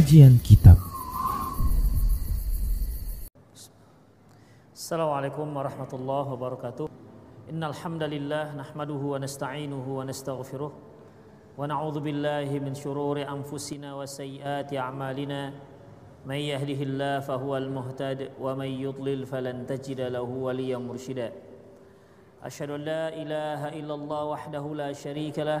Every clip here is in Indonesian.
Kajian Kitab Assalamualaikum warahmatullahi wabarakatuh Innal hamdalillah nahmaduhu wa nasta'inuhu wa nastaghfiruh wa na'udzu billahi min shururi anfusina wa sayyiati a'malina may yahdihillahu fahuwal muhtad wa may yudlil falan tajida lahu waliyyan mursyida Ashhadu an la ilaha illallah wahdahu la syarika lah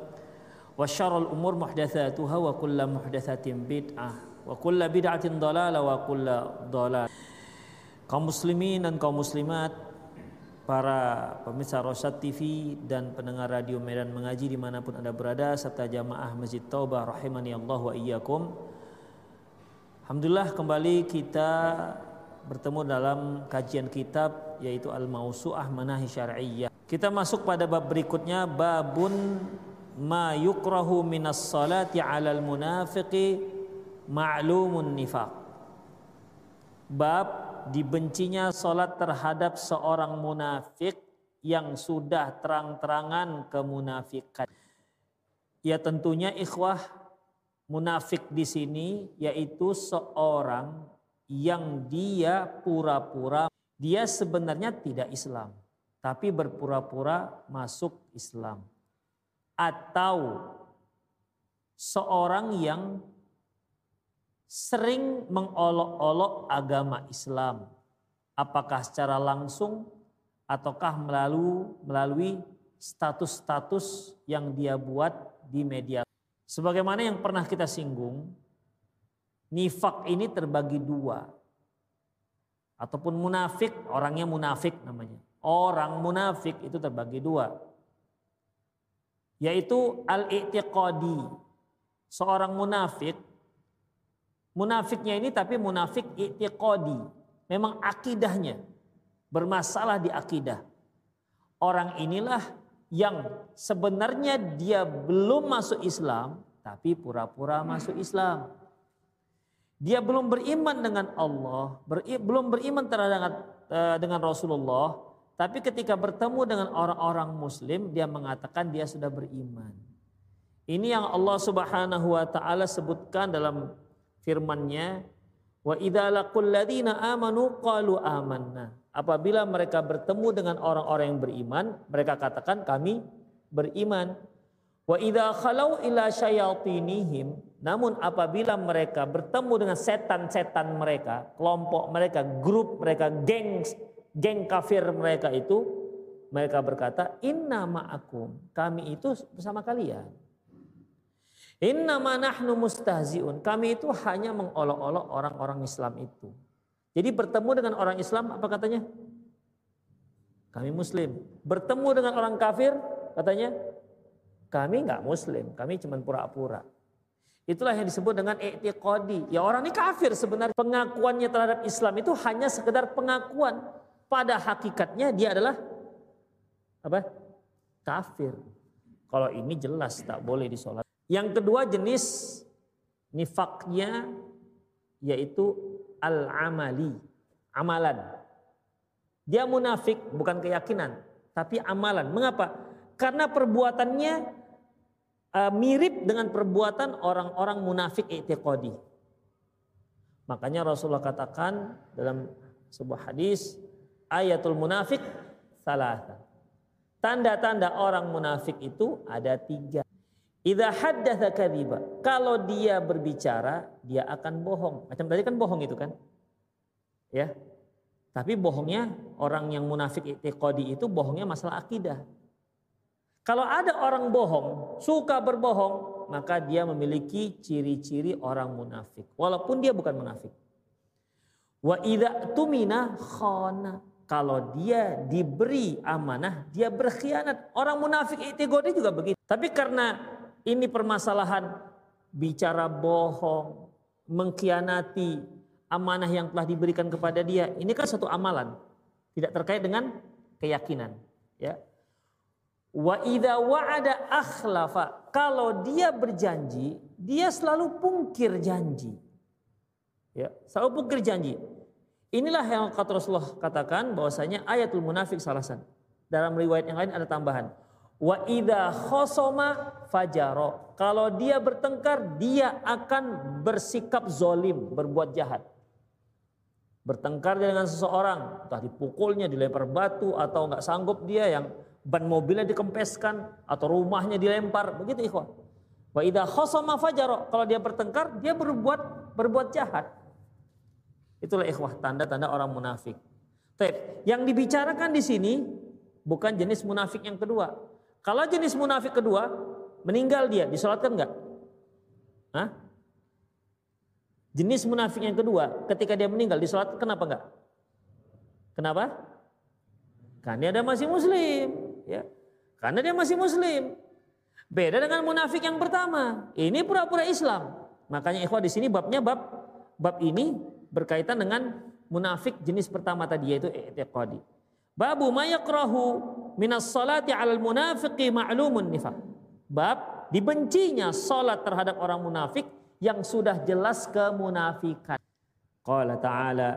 wa syarrul umur muhdatsatuha wa kullu muhdatsatin bid'ah wa kullu bid'atin dalalah wa kullu dhalal Kaum muslimin dan kaum muslimat, para pemirsa Rosat TV dan pendengar radio Medan Mengaji di mana pun Anda berada serta jamaah Masjid Taubah rahimani Allah wa iyyakum. Alhamdulillah kembali kita bertemu dalam kajian kitab yaitu Al-Mausu'ah Manahi Syar'iyyah. Kita masuk pada bab berikutnya babun ma yukrahu minas salati 'alal munafiqi ma'lumun nifaq. Bab dibencinya salat terhadap seorang munafik yang sudah terang-terangan kemunafikan. Ya tentunya ikhwah munafik di sini yaitu seorang yang dia pura-pura dia sebenarnya tidak Islam tapi berpura-pura masuk Islam atau seorang yang sering mengolok-olok agama Islam. Apakah secara langsung ataukah melalui melalui status-status yang dia buat di media? Sebagaimana yang pernah kita singgung nifak ini terbagi dua. Ataupun munafik orangnya munafik namanya. Orang munafik itu terbagi dua yaitu al-i'tiqadi. Seorang munafik munafiknya ini tapi munafik i'tiqadi. Memang akidahnya bermasalah di akidah. Orang inilah yang sebenarnya dia belum masuk Islam tapi pura-pura masuk Islam. Dia belum beriman dengan Allah, belum beriman terhadap uh, dengan Rasulullah, tapi ketika bertemu dengan orang-orang muslim dia mengatakan dia sudah beriman. Ini yang Allah Subhanahu wa taala sebutkan dalam firman-Nya, "Wa laqul amanu qalu amanna." Apabila mereka bertemu dengan orang-orang yang beriman, mereka katakan kami beriman. Wa idza khalau ila syayatinihim namun apabila mereka bertemu dengan setan-setan mereka, kelompok mereka, grup mereka, geng geng kafir mereka itu, mereka berkata, "Inna ma'akum." Kami itu bersama kalian. Inna ma nahnu mustahziun. Kami itu hanya mengolok-olok orang-orang Islam itu. Jadi bertemu dengan orang Islam apa katanya? Kami muslim. Bertemu dengan orang kafir katanya kami nggak muslim, kami cuma pura-pura. Itulah yang disebut dengan i'tiqadi. Ya orang ini kafir sebenarnya. Pengakuannya terhadap Islam itu hanya sekedar pengakuan. Pada hakikatnya dia adalah apa? Kafir. Kalau ini jelas tak boleh disolat. Yang kedua jenis nifaknya yaitu al-amali. Amalan. Dia munafik bukan keyakinan. Tapi amalan. Mengapa? Karena perbuatannya mirip dengan perbuatan orang-orang munafik i'tiqadi. Makanya Rasulullah katakan dalam sebuah hadis ayatul munafik salasa. Tanda-tanda orang munafik itu ada tiga. Idza haddatsa kadhiba. Kalau dia berbicara, dia akan bohong. Macam tadi kan bohong itu kan? Ya. Tapi bohongnya orang yang munafik i'tiqadi itu bohongnya masalah akidah. Kalau ada orang bohong, suka berbohong, maka dia memiliki ciri-ciri orang munafik. Walaupun dia bukan munafik. Wa idza tumina khana. Kalau dia diberi amanah, dia berkhianat. Orang munafik i'tiqadi juga begitu. Tapi karena ini permasalahan bicara bohong, mengkhianati, amanah yang telah diberikan kepada dia ini kan satu amalan tidak terkait dengan keyakinan ya wa idza wa'ada akhlafa kalau dia berjanji dia selalu pungkir janji ya selalu pungkir janji inilah yang kata Rasulullah katakan bahwasanya ayatul munafik salasan dalam riwayat yang lain ada tambahan. Wa idza khosoma fajaro. Kalau dia bertengkar dia akan bersikap zolim berbuat jahat. Bertengkar dengan seseorang, entah dipukulnya, dilempar batu atau nggak sanggup dia yang ban mobilnya dikempeskan atau rumahnya dilempar, begitu ikhwan. Wa idza khasama fajaro, kalau dia bertengkar dia berbuat berbuat jahat. Itulah ikhwah tanda-tanda orang munafik. Taib. Yang dibicarakan di sini bukan jenis munafik yang kedua. Kalau jenis munafik kedua meninggal dia, disolatkan enggak? Hah? Jenis munafik yang kedua, ketika dia meninggal di sholat, kenapa enggak? Kenapa? Karena dia masih muslim, ya. Karena dia masih muslim. Beda dengan munafik yang pertama. Ini pura-pura Islam. Makanya ikhwah di sini babnya bab bab ini berkaitan dengan munafik jenis pertama tadi yaitu i'tiqadi. Babu ma yakrahu minas salati 'alal munafiqi ma'lumun nifaq. Bab dibencinya salat terhadap orang munafik yang sudah jelas kemunafikan. Qala ta'ala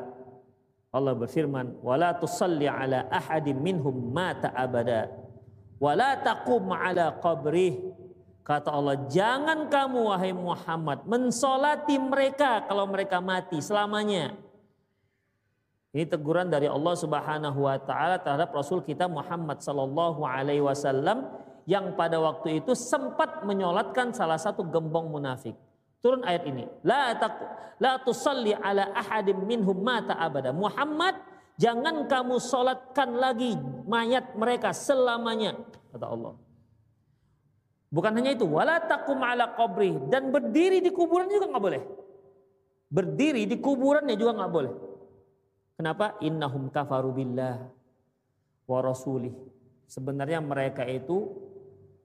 Allah berfirman, "Wala tusalli ala ahadin minhum mata abada, wala taqum ala qabrih." Kata Allah, "Jangan kamu wahai Muhammad mensolati mereka kalau mereka mati selamanya." Ini teguran dari Allah Subhanahu wa taala terhadap Rasul kita Muhammad sallallahu alaihi wasallam yang pada waktu itu sempat menyolatkan salah satu gembong munafik. Turun ayat ini. La taku, la tusalli ala ahadim minhum mata abada. Muhammad, jangan kamu solatkan lagi mayat mereka selamanya, kata Allah. Bukan hanya itu, wala takum ala qabri dan berdiri di kuburan juga nggak boleh. Berdiri di kuburannya juga nggak boleh. Kenapa? Innahum kafaru billah wa rasulih. Sebenarnya mereka itu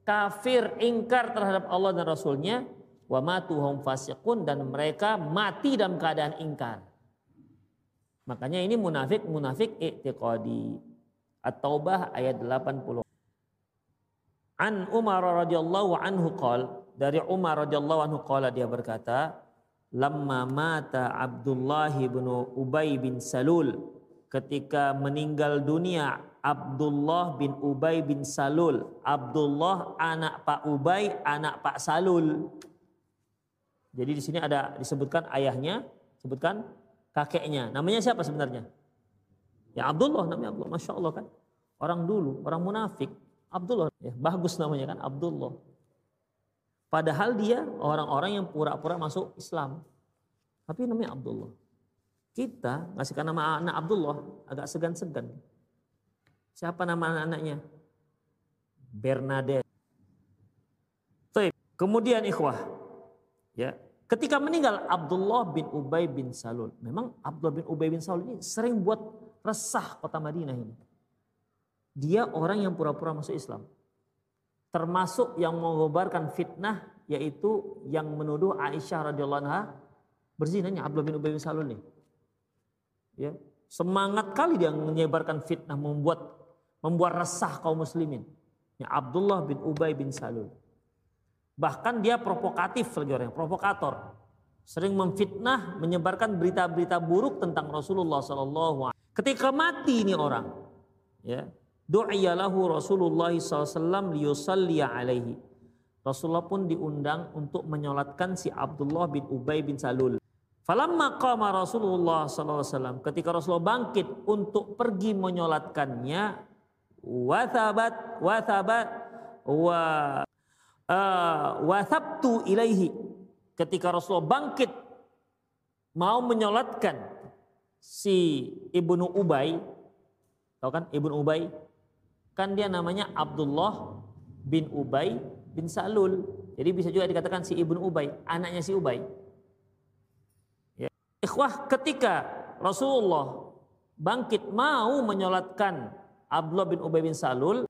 kafir, ingkar terhadap Allah dan Rasulnya wa matuhum fasiqun dan mereka mati dalam keadaan ingkar. Makanya ini munafik munafik i'tiqadi. At-Taubah ayat 80. An Umar radhiyallahu anhu qol dari Umar radhiyallahu anhu qala dia berkata, "Lamma mata Abdullah bin Ubay bin Salul" ketika meninggal dunia Abdullah bin Ubay bin Salul. Abdullah anak Pak Ubay, anak Pak Salul. Jadi di sini ada disebutkan ayahnya, sebutkan kakeknya. Namanya siapa sebenarnya? Ya Abdullah namanya Abdullah. Masya Allah kan. Orang dulu, orang munafik. Abdullah. Ya, bagus namanya kan Abdullah. Padahal dia orang-orang yang pura-pura masuk Islam. Tapi namanya Abdullah. Kita ngasihkan nama anak Abdullah agak segan-segan. Siapa nama anak-anaknya? Bernadette. Kemudian ikhwah, Ya, ketika meninggal Abdullah bin Ubay bin Salul. Memang Abdullah bin Ubay bin Salul ini sering buat resah kota Madinah ini. Dia orang yang pura-pura masuk Islam. Termasuk yang mengobarkan fitnah yaitu yang menuduh Aisyah radhiyallahu anha berzinanya Abdullah bin Ubay bin Salul nih. Ya, semangat kali dia menyebarkan fitnah membuat membuat resah kaum muslimin. Ya, Abdullah bin Ubay bin Salul. Bahkan dia provokatif lagi provokator. Sering memfitnah, menyebarkan berita-berita buruk tentang Rasulullah SAW. Ketika mati ini orang, ya, du'iyalahu Rasulullah SAW liyusalliya alaihi. Rasulullah pun diundang untuk menyolatkan si Abdullah bin Ubay bin Salul. Falamma qama Rasulullah SAW ketika Rasulullah bangkit untuk pergi menyolatkannya wathabat wathabat wa uh, wasabtu ilaihi ketika Rasulullah bangkit mau menyolatkan si Ibnu Ubay, tahu kan Ibnu Ubay? Kan dia namanya Abdullah bin Ubay bin Salul. Jadi bisa juga dikatakan si Ibnu Ubay, anaknya si Ubay. Ya. Ikhwah ketika Rasulullah bangkit mau menyolatkan Abdullah bin Ubay bin Salul,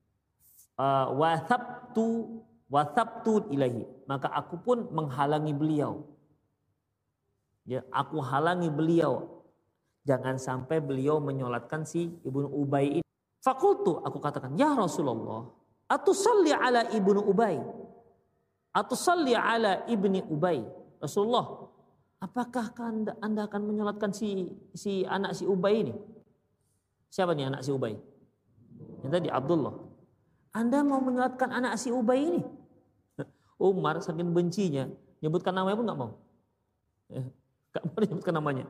uh, wathabtu wathabtu ilahi. Maka aku pun menghalangi beliau. Ya, aku halangi beliau. Jangan sampai beliau menyolatkan si Ibnu Ubay ini. Fakultu, aku katakan, ya Rasulullah, atusalli ala Ibnu Ubay. Atusalli ala Ibni Ubay. Rasulullah, apakah anda, anda akan menyolatkan si si anak si Ubay ini? Siapa nih anak si Ubay? Yang tadi Abdullah. Anda mau menyolatkan anak si Ubay ini? Umar saking bencinya, nyebutkan namanya pun nggak mau. Ya, gak mau nyebutkan namanya.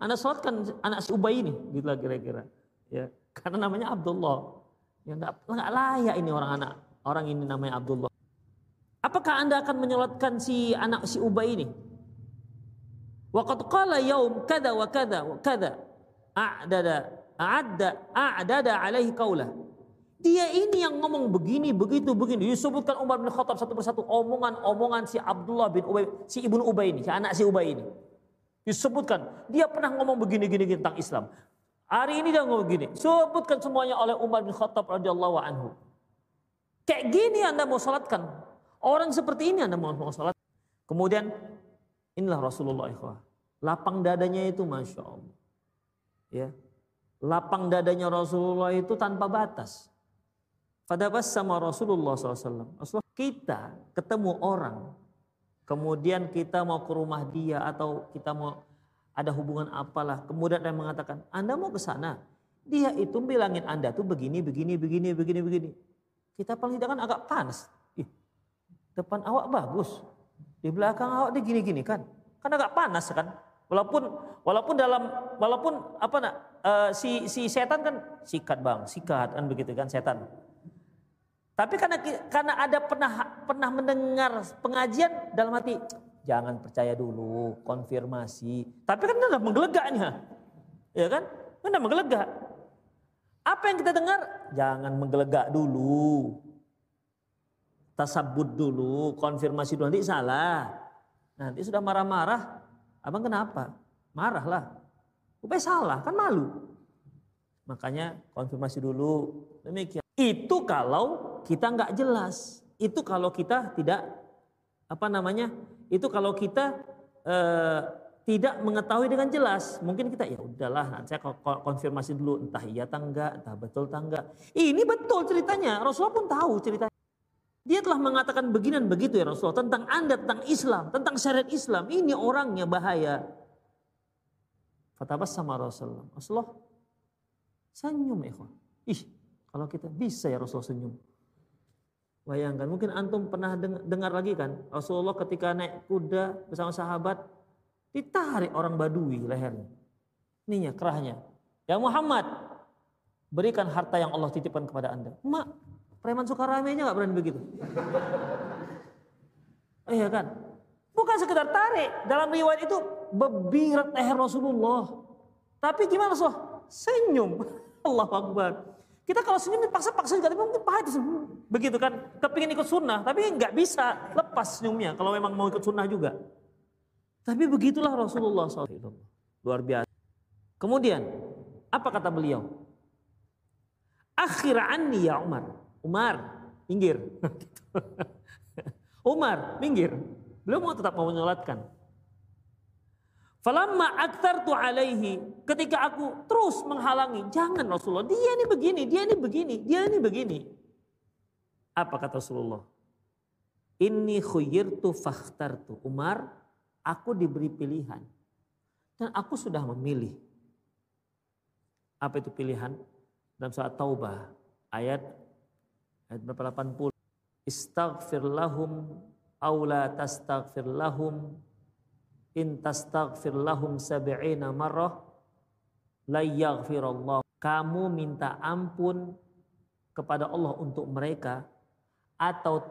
Anda sholatkan anak si Ubay ini, gitu lah kira-kira. Ya, karena namanya Abdullah. Ya nggak layak ini orang anak orang ini namanya Abdullah. Apakah anda akan menyolatkan si anak si Ubay ini? Waqad qala yaum kada wa kada wa kada a'dada a'adda a'dada alaihi qaulah dia ini yang ngomong begini, begitu, begini. Disebutkan Umar bin Khattab satu persatu omongan-omongan si Abdullah bin Ubay, si Ibnu Ubay ini, si anak si Ubay ini. Disebutkan, dia pernah ngomong begini, gini, gini tentang Islam. Hari ini ngomong begini. Sebutkan semuanya oleh Umar bin Khattab radhiyallahu anhu. Kayak gini Anda mau salatkan. Orang seperti ini Anda mau, mau salat. Kemudian inilah Rasulullah ikhwah. Lapang dadanya itu Masya Allah. Ya. Lapang dadanya Rasulullah itu tanpa batas. Pada pas sama Rasulullah SAW. Rasulullah kita ketemu orang, kemudian kita mau ke rumah dia atau kita mau ada hubungan apalah, kemudian dia mengatakan, Anda mau ke sana. Dia itu bilangin Anda tuh begini, begini, begini, begini, begini. Kita paling tidak kan agak panas. Ih, depan awak bagus, di belakang awak dia gini-gini kan. Kan agak panas kan. Walaupun walaupun dalam walaupun apa nak uh, si si setan kan sikat bang, sikat kan begitu kan setan. Tapi karena karena ada pernah pernah mendengar pengajian dalam hati, jangan percaya dulu, konfirmasi. Tapi kan udah menggelegaknya. Ya kan? Udah menggelegak. Apa yang kita dengar? Jangan menggelegak dulu. Tasabut dulu, konfirmasi dulu nanti salah. Nanti sudah marah-marah, abang kenapa? Marahlah. Upaya salah, kan malu. Makanya konfirmasi dulu. Demikian. Itu kalau kita nggak jelas. Itu kalau kita tidak apa namanya? Itu kalau kita eh, tidak mengetahui dengan jelas. Mungkin kita ya udahlah, nanti saya konfirmasi dulu entah iya atau enggak, entah betul atau enggak. Ini betul ceritanya. Rasulullah pun tahu ceritanya. Dia telah mengatakan beginian begitu ya Rasulullah tentang Anda, tentang Islam, tentang syariat Islam. Ini orangnya bahaya. Fatabas sama Rasulullah. Rasulullah senyum ya. Ih, kalau kita bisa ya Rasulullah senyum. Bayangkan, mungkin antum pernah dengar lagi kan, Rasulullah ketika naik kuda bersama sahabat, ditarik orang badui lehernya. Ininya, kerahnya. Ya Muhammad, berikan harta yang Allah titipkan kepada anda. Mak, preman suka ramenya gak berani begitu. Iya kan? Bukan sekedar tarik. Dalam riwayat itu bebirat leher Rasulullah. Tapi gimana Rasulullah? Senyum. Allah Akbar. Kita kalau senyum paksa-paksa juga, tapi mungkin pahit. Begitu kan, kepingin ikut sunnah, tapi nggak bisa lepas senyumnya kalau memang mau ikut sunnah juga. Tapi begitulah Rasulullah SAW. Luar biasa. Kemudian, apa kata beliau? Akhir anni ya Umar. Umar, minggir. Umar, minggir. Beliau mau tetap mau menyolatkan. Falamma aktartu alaihi, ketika aku terus menghalangi, jangan Rasulullah, dia ini begini, dia ini begini, dia ini begini. Apa kata Rasulullah? Ini khuyyirtu fakhtartu. Umar, aku diberi pilihan. Dan aku sudah memilih. Apa itu pilihan? Dalam surat Taubah, ayat ayat berapa 80. Istaghfir lahum aula tastaghfir lahum in tastaghfir lahum sab'ina marrah la yaghfirullah. Kamu minta ampun kepada Allah untuk mereka atau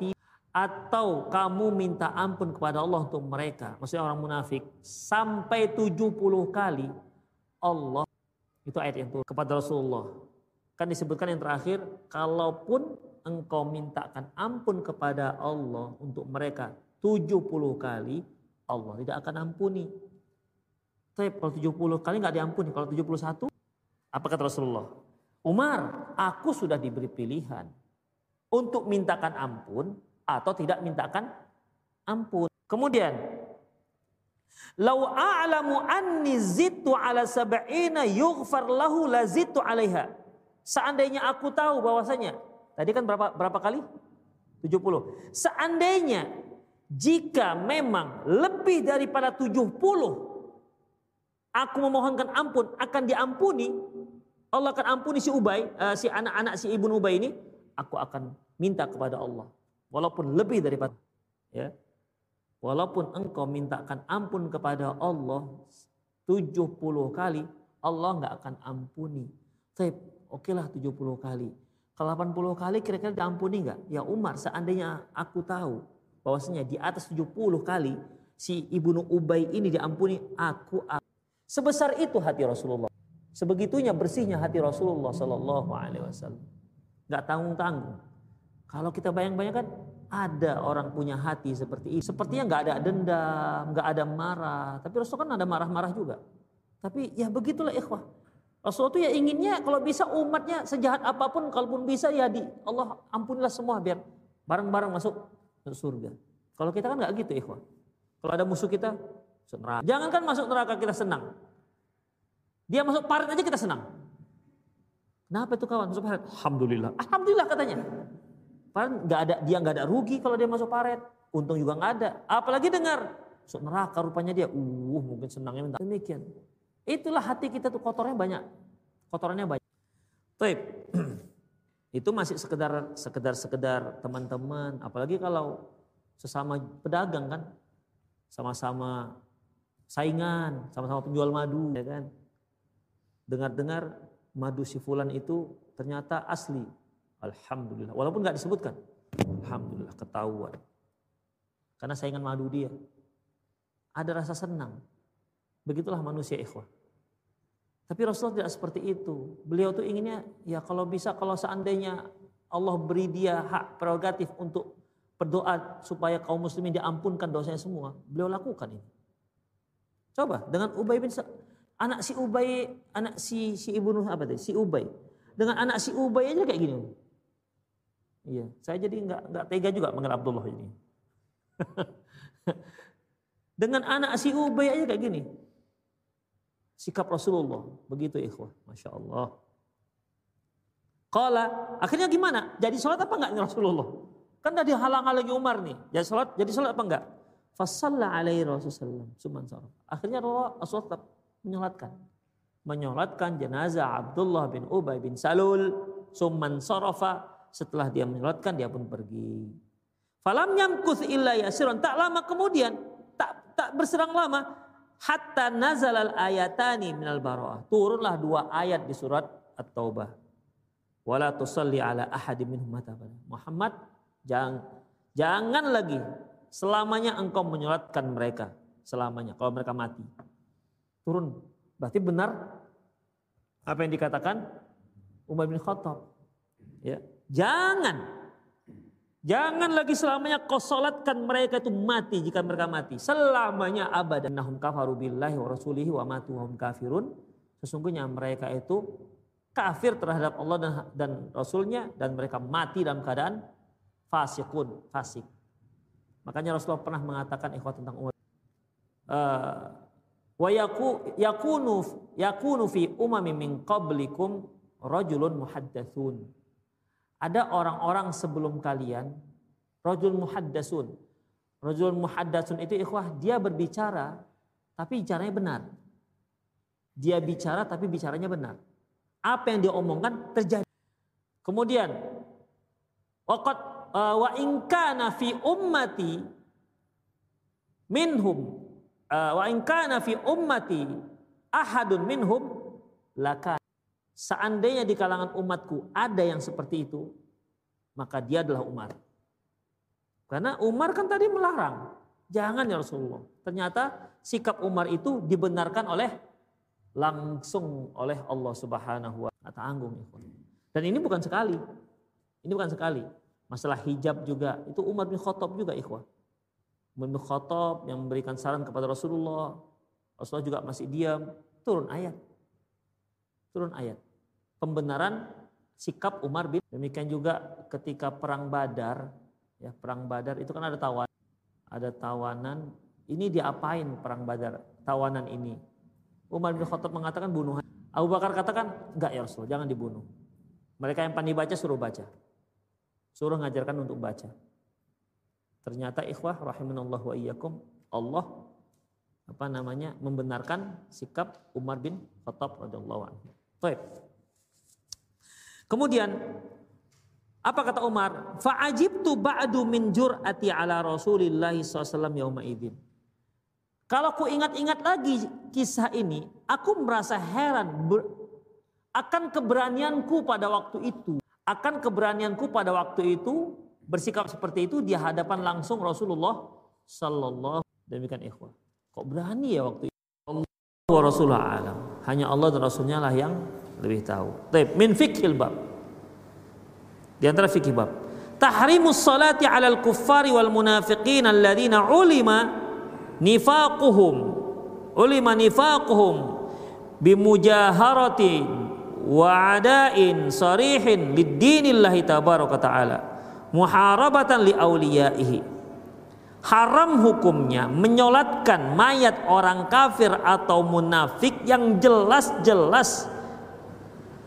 atau kamu minta ampun kepada Allah untuk mereka. Maksudnya orang munafik sampai 70 kali Allah. Itu ayat yang turun kepada Rasulullah. Kan disebutkan yang terakhir, kalaupun engkau mintakan ampun kepada Allah untuk mereka 70 kali, Allah tidak akan ampuni. Tapi kalau 70 kali nggak diampuni, kalau 71, apa kata Rasulullah? Umar, aku sudah diberi pilihan untuk mintakan ampun atau tidak mintakan ampun. Kemudian, Lau a'lamu anni zittu ala sab'ina yughfar lahu la zittu alaiha. Seandainya aku tahu bahwasanya tadi kan berapa berapa kali? 70. Seandainya jika memang lebih daripada 70 aku memohonkan ampun akan diampuni, Allah akan ampuni si Ubay, uh, si anak-anak si Ibnu Ubay ini, aku akan minta kepada Allah walaupun lebih daripada ya Walaupun engkau mintakan ampun kepada Allah 70 kali, Allah nggak akan ampuni. Tapi oke lah 70 kali. Kalau 80 kali kira-kira diampuni nggak? Ya Umar, seandainya aku tahu bahwasanya di atas 70 kali si Ibnu Ubay ini diampuni, aku, aku. Sebesar itu hati Rasulullah. Sebegitunya bersihnya hati Rasulullah Sallallahu Alaihi Wasallam. Nggak tanggung-tanggung. Kalau kita bayang-bayangkan, ada orang punya hati seperti ini. Sepertinya nggak ada dendam, nggak ada marah. Tapi Rasul kan ada marah-marah juga. Tapi ya begitulah ikhwah. Rasul itu ya inginnya kalau bisa umatnya sejahat apa pun, kalaupun bisa ya di Allah ampunilah semua biar bareng-bareng masuk surga. Kalau kita kan nggak gitu ikhwah. Kalau ada musuh kita, masuk neraka. Jangan kan masuk neraka kita senang. Dia masuk parit aja kita senang. Kenapa itu kawan masuk parit? Alhamdulillah. Alhamdulillah katanya. Padahal nggak ada dia nggak ada rugi kalau dia masuk paret. Untung juga nggak ada. Apalagi dengar masuk neraka rupanya dia. Uh mungkin senangnya minta. Demikian. Itulah hati kita tuh kotornya banyak. Kotorannya banyak. Taib. Itu masih sekedar sekedar sekedar teman-teman. Apalagi kalau sesama pedagang kan, sama-sama saingan, sama-sama penjual madu, ya kan. Dengar-dengar madu si fulan itu ternyata asli, Alhamdulillah. Walaupun nggak disebutkan. Alhamdulillah ketahuan. Karena saingan madu dia. Ada rasa senang. Begitulah manusia ikhwah. Tapi Rasulullah tidak seperti itu. Beliau tuh inginnya ya kalau bisa kalau seandainya Allah beri dia hak prerogatif untuk berdoa supaya kaum muslimin diampunkan dosanya semua, beliau lakukan ini. Coba dengan Ubay bin anak si Ubay, anak si si Ibnu apa tadi? Si Ubay. Dengan anak si Ubay aja kayak gini. Iya, saya jadi nggak nggak tega juga mengenal Abdullah ini. Dengan anak si Ubay aja kayak gini. Sikap Rasulullah begitu ikhwah, masya Allah. Kala akhirnya gimana? Jadi sholat apa enggak Rasulullah? Kan tadi halang-halangi Umar nih. Jadi sholat, jadi sholat apa enggak? Fasalla alaihi Rasulullah suman Akhirnya Rasulullah tetap menyolatkan. Menyolatkan jenazah Abdullah bin Ubay bin Salul suman sarafa setelah dia menyolatkan dia pun pergi. Falam yamkuth illa yasiron. Tak lama kemudian, tak tak berserang lama, hatta nazalal ayatani minal baroah. Turunlah dua ayat di surat At-Taubah. Wala tusalli ala ahadi minhum Muhammad, jangan jangan lagi selamanya engkau menyolatkan mereka selamanya kalau mereka mati. Turun. Berarti benar apa yang dikatakan Umar bin Khattab. Ya, Jangan. Jangan lagi selamanya kau solatkan mereka itu mati jika mereka mati. Selamanya abadan. Nahum kafaru billahi wa rasulihi wa matu hum kafirun. Sesungguhnya mereka itu kafir terhadap Allah dan, dan Rasulnya dan mereka mati dalam keadaan fasikun, fasik. Makanya Rasulullah pernah mengatakan ikhwat tentang umat. Uh, wa yaku, yakunu yakunu fi umami min qablikum rajulun muhaddatsun ada orang-orang sebelum kalian, rajul muhaddasun. Rajul muhaddasun itu ikhwah, dia berbicara tapi bicaranya benar. Dia bicara tapi bicaranya benar. Apa yang dia omongkan terjadi. Kemudian waqad uh, wa in fi ummati minhum uh, wa in kana fi ummati ahadun minhum laka Seandainya di kalangan umatku ada yang seperti itu, maka dia adalah Umar. Karena Umar kan tadi melarang. Jangan ya Rasulullah. Ternyata sikap Umar itu dibenarkan oleh langsung oleh Allah Subhanahu wa taala tanggung Dan ini bukan sekali. Ini bukan sekali. Masalah hijab juga itu Umar bin Khattab juga ikhwah. Umar bin Khattab yang memberikan saran kepada Rasulullah. Rasulullah juga masih diam, turun ayat. Turun ayat. Pembenaran sikap Umar bin demikian juga ketika perang Badar ya perang Badar itu kan ada tawanan ada tawanan. Ini diapain perang Badar tawanan ini? Umar bin Khattab mengatakan bunuh Abu Bakar katakan enggak ya Rasul jangan dibunuh. Mereka yang pandai baca suruh baca. Suruh ngajarkan untuk baca. Ternyata ikhwah rahimanallahu wa iyyakum Allah apa namanya membenarkan sikap Umar bin Khattab radhiyallahu anhu. Baik. Kemudian apa kata Umar? Fa'ajibtu ba'du min jur'ati ala Rasulillah SAW yauma idin. Kalau ku ingat-ingat lagi kisah ini, aku merasa heran ber, akan keberanianku pada waktu itu. Akan keberanianku pada waktu itu bersikap seperti itu di hadapan langsung Rasulullah sallallahu demikian ikhwah. Kok berani ya waktu itu? Wa Rasulullah alam. Hanya Allah dan Rasulnya lah yang lebih tahu. Taib min fikhil bab. Di antara fikih bab. Tahrimus salati 'alal kuffari wal munafiqin alladziina ulima nifaquhum ulima nifaquhum bimujaharatin wa adain sarihin lid-dinillahi tabaraka ta'ala muharabatan li awliyaihi haram hukumnya menyolatkan mayat orang kafir atau munafik yang jelas-jelas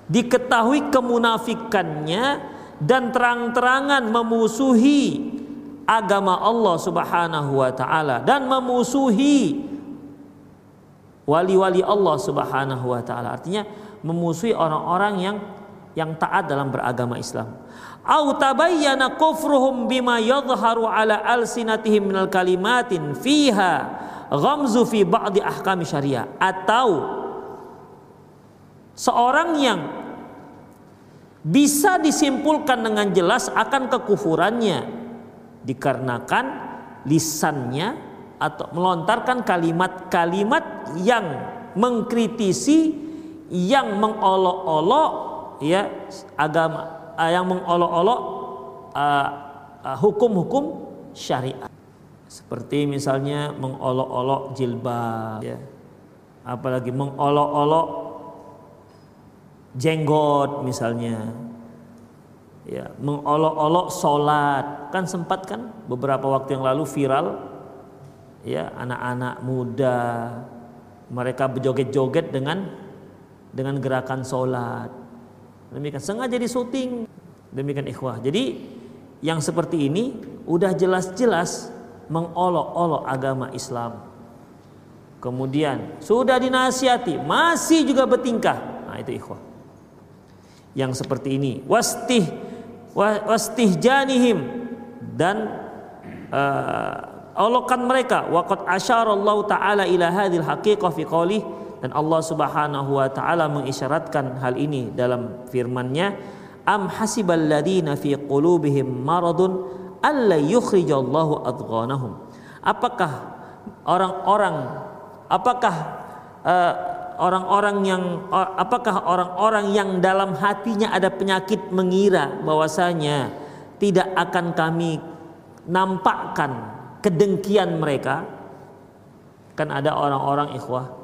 diketahui kemunafikannya dan terang-terangan memusuhi agama Allah Subhanahu wa taala dan memusuhi wali-wali Allah Subhanahu wa taala. Artinya memusuhi orang-orang yang yang taat dalam beragama Islam. Au tabayyana kufruhum bima yadhharu ala alsinatihim minal kalimatin fiha ghamzu fi ba'di ahkam syariah. Atau seorang yang bisa disimpulkan dengan jelas akan kekufurannya dikarenakan lisannya atau melontarkan kalimat-kalimat yang mengkritisi yang mengolok-olok ya agama uh, yang mengolok-olok uh, uh, hukum-hukum syariat. Seperti misalnya mengolok-olok jilbab ya. Apalagi mengolok-olok jenggot misalnya ya. Mengolok-olok sholat. Kan sempat kan beberapa waktu yang lalu viral ya anak-anak muda mereka berjoget-joget dengan dengan gerakan sholat demikian sengaja di syuting demikian ikhwah. Jadi yang seperti ini udah jelas-jelas mengolok-olok agama Islam. Kemudian sudah dinasihati masih juga bertingkah. Nah itu ikhwah. Yang seperti ini wastih wastihjanihim dan uh, olokan mereka. Waqad asyarallahu taala ila hadhil haqiqah fi qoulih dan Allah Subhanahu wa taala mengisyaratkan hal ini dalam firman-Nya am hasibal ladina fi qulubihim maradun alla yukhrijallahu adghanahum? Apakah orang-orang apakah uh, orang-orang yang apakah orang-orang yang dalam hatinya ada penyakit mengira bahwasanya tidak akan kami nampakkan kedengkian mereka? Kan ada orang-orang ikhwah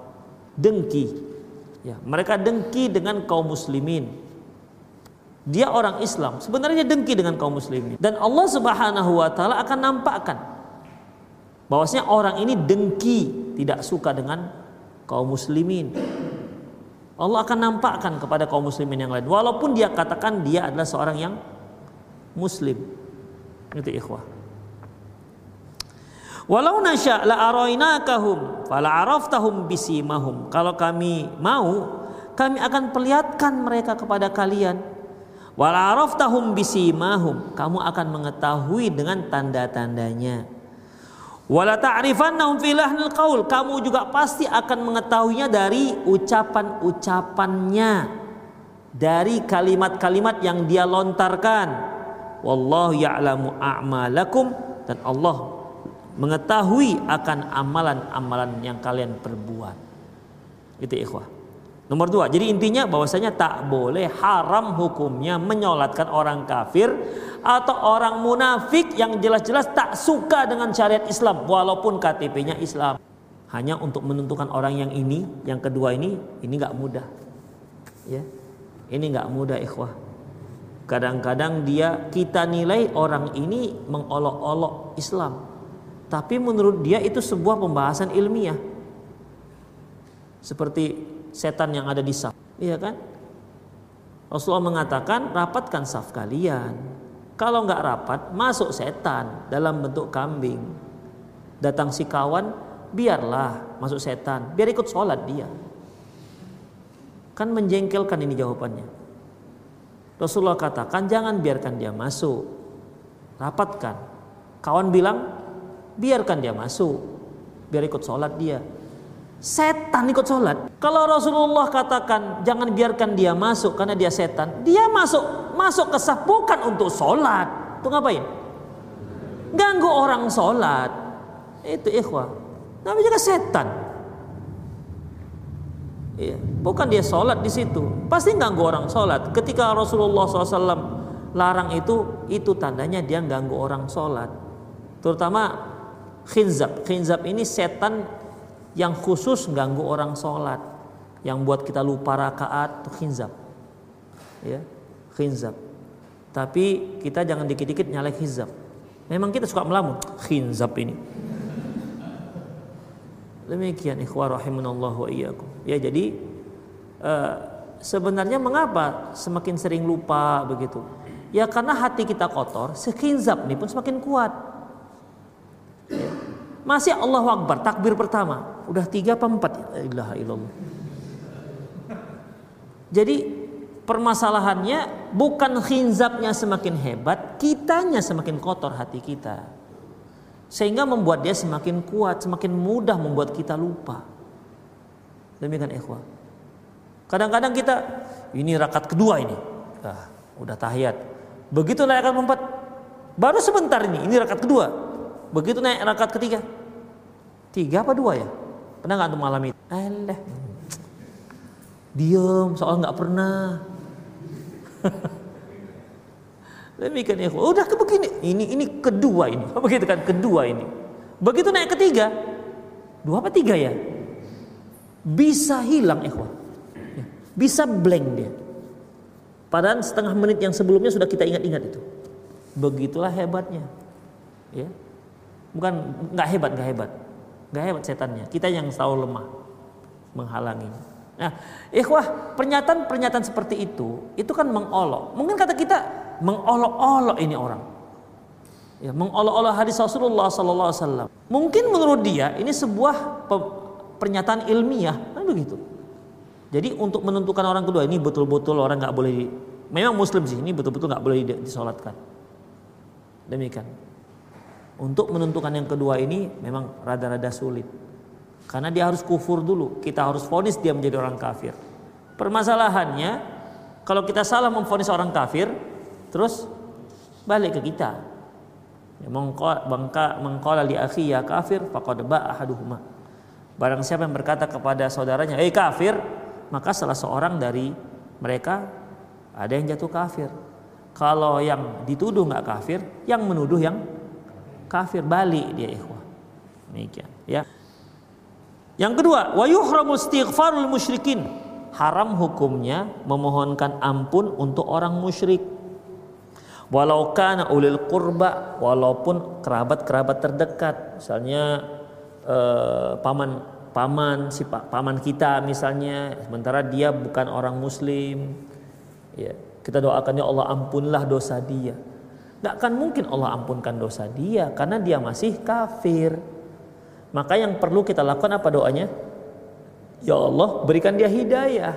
dengki ya mereka dengki dengan kaum muslimin dia orang Islam sebenarnya dengki dengan kaum muslimin dan Allah Subhanahu wa taala akan nampakkan bahwasanya orang ini dengki tidak suka dengan kaum muslimin. Allah akan nampakkan kepada kaum muslimin yang lain walaupun dia katakan dia adalah seorang yang muslim. Itu ikhwah. Walau nasya la arainakahum fala araftahum bisimahum. Kalau kami mau, kami akan perlihatkan mereka kepada kalian. Wala araftahum bisimahum. Kamu akan mengetahui dengan tanda-tandanya. Wala ta'rifannahum fi lahnil qaul. Kamu juga pasti akan mengetahuinya dari ucapan-ucapannya. Dari kalimat-kalimat yang dia lontarkan. Wallahu ya'lamu a'malakum dan Allah mengetahui akan amalan-amalan yang kalian perbuat. Itu ikhwah. Nomor dua, jadi intinya bahwasanya tak boleh haram hukumnya menyolatkan orang kafir atau orang munafik yang jelas-jelas tak suka dengan syariat Islam walaupun KTP-nya Islam. Hanya untuk menentukan orang yang ini, yang kedua ini, ini nggak mudah. Ya, ini nggak mudah ikhwah. Kadang-kadang dia kita nilai orang ini mengolok-olok Islam, tapi menurut dia itu sebuah pembahasan ilmiah. Seperti setan yang ada di saf. Iya kan? Rasulullah mengatakan rapatkan saf kalian. Kalau nggak rapat, masuk setan dalam bentuk kambing. Datang si kawan, biarlah masuk setan, biar ikut sholat dia. Kan menjengkelkan ini jawabannya. Rasulullah katakan jangan biarkan dia masuk, rapatkan. Kawan bilang biarkan dia masuk, biar ikut sholat dia. Setan ikut sholat. Kalau Rasulullah katakan jangan biarkan dia masuk karena dia setan, dia masuk masuk ke saf bukan untuk sholat. Itu ngapain? Ganggu orang sholat. Itu ikhwah. Namanya juga setan. Iya, bukan dia sholat di situ. Pasti ganggu orang sholat. Ketika Rasulullah SAW larang itu, itu tandanya dia ganggu orang sholat. Terutama khinzab. Khinzab ini setan yang khusus ganggu orang sholat. Yang buat kita lupa rakaat itu khinzab. Ya khinzab. Tapi kita jangan dikit-dikit nyalek khinzab. Memang kita suka melamun khinzab ini. Demikian ikhwah rahimunallah wa iyyakum. Ya jadi uh, sebenarnya mengapa semakin sering lupa begitu? Ya karena hati kita kotor sekhinzab ini pun semakin kuat. Masih Allah Akbar takbir pertama Udah tiga apa empat? Ilaha. Jadi permasalahannya bukan khinzabnya semakin hebat, kitanya semakin kotor hati kita. Sehingga membuat dia semakin kuat, semakin mudah membuat kita lupa. Demikian ikhwah. Kadang-kadang kita ini rakaat kedua ini. Ah, udah tahiyat. Begitu naik rakaat keempat, baru sebentar ini, ini rakaat kedua. Begitu naik rakaat ketiga. Tiga apa dua ya? Pernah nggak tuh malam itu? Alah. Diam, soal nggak pernah. Demikian ya, udah ke begini. Ini ini kedua ini. Begitu kan kedua ini. Begitu naik ketiga, dua apa tiga ya? Bisa hilang ikhwah. Ya, bisa blank dia. Padahal setengah menit yang sebelumnya sudah kita ingat-ingat itu. Begitulah hebatnya. Ya. Bukan nggak hebat, nggak hebat. Gak hebat setannya. Kita yang selalu lemah menghalangi. Nah, ikhwah, pernyataan-pernyataan seperti itu itu kan mengolok. Mungkin kata kita mengolok-olok ini orang. Ya, mengolok-olok hadis Rasulullah sallallahu alaihi wasallam. Mungkin menurut dia ini sebuah pernyataan ilmiah, kan begitu. Jadi untuk menentukan orang kedua ini betul-betul orang nggak boleh memang muslim sih ini betul-betul nggak boleh disolatkan. Demikian. Untuk menentukan yang kedua ini memang rada-rada sulit. Karena dia harus kufur dulu. Kita harus vonis dia menjadi orang kafir. Permasalahannya kalau kita salah memvonis orang kafir, terus balik ke kita. Ya, mengkola li akhi ya kafir faqad ahaduhuma. Barang siapa yang berkata kepada saudaranya, "Eh kafir," maka salah seorang dari mereka ada yang jatuh kafir. Kalau yang dituduh nggak kafir, yang menuduh yang kafir balik dia ikhwah. Demikian ya. Yang kedua, wa yuhramu istighfarul musyrikin. Haram hukumnya memohonkan ampun untuk orang musyrik. Walau kana ulil qurba, walaupun kerabat-kerabat terdekat, misalnya eh, paman paman si paman kita misalnya, sementara dia bukan orang muslim. Ya, kita doakan ya Allah ampunlah dosa dia. Gak akan mungkin Allah ampunkan dosa dia karena dia masih kafir. Maka yang perlu kita lakukan apa doanya? Ya Allah berikan dia hidayah.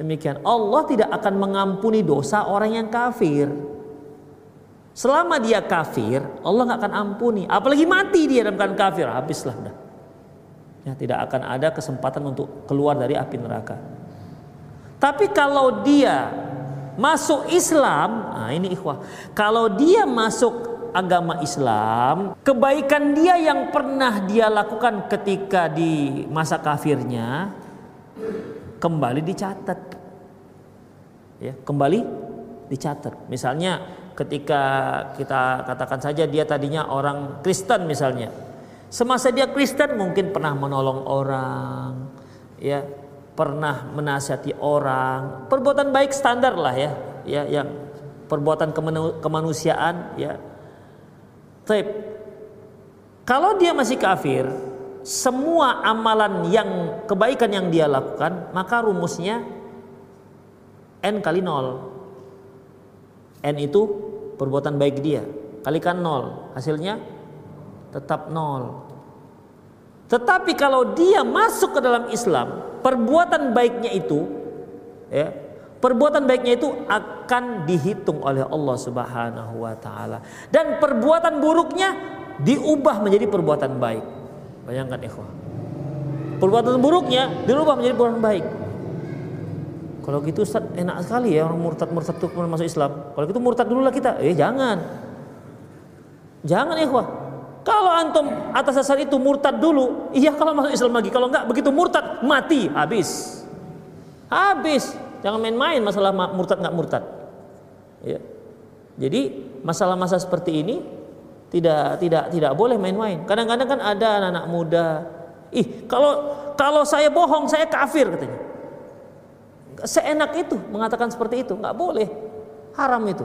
Demikian Allah tidak akan mengampuni dosa orang yang kafir. Selama dia kafir, Allah nggak akan ampuni. Apalagi mati dia dalam keadaan kafir, habislah dah. Ya, tidak akan ada kesempatan untuk keluar dari api neraka. Tapi kalau dia masuk Islam, nah ini ikhwah. Kalau dia masuk agama Islam, kebaikan dia yang pernah dia lakukan ketika di masa kafirnya, kembali dicatat. Ya, kembali dicatat. Misalnya ketika kita katakan saja dia tadinya orang Kristen misalnya. Semasa dia Kristen mungkin pernah menolong orang, ya, pernah menasihati orang, perbuatan baik standar lah ya, ya yang perbuatan kemanusiaan ya. Taip. Kalau dia masih kafir, semua amalan yang kebaikan yang dia lakukan, maka rumusnya n kali nol. N itu perbuatan baik dia, kalikan nol, hasilnya tetap nol. Tetapi kalau dia masuk ke dalam Islam, perbuatan baiknya itu ya, perbuatan baiknya itu akan dihitung oleh Allah Subhanahu wa taala dan perbuatan buruknya diubah menjadi perbuatan baik. Bayangkan ikhwah. Perbuatan buruknya dirubah menjadi perbuatan baik. Kalau gitu Ustaz enak sekali ya orang murtad-murtad itu masuk Islam. Kalau gitu murtad dulu lah kita. Eh jangan. Jangan ikhwah. Kalau antum atas dasar itu murtad dulu, iya kalau masuk Islam lagi. Kalau enggak begitu murtad mati habis. Habis. Jangan main-main masalah murtad enggak murtad. Ya. Jadi masalah-masalah seperti ini tidak tidak tidak boleh main-main. Kadang-kadang kan ada anak-anak muda, ih kalau kalau saya bohong saya kafir katanya. Seenak itu mengatakan seperti itu, nggak boleh. Haram itu.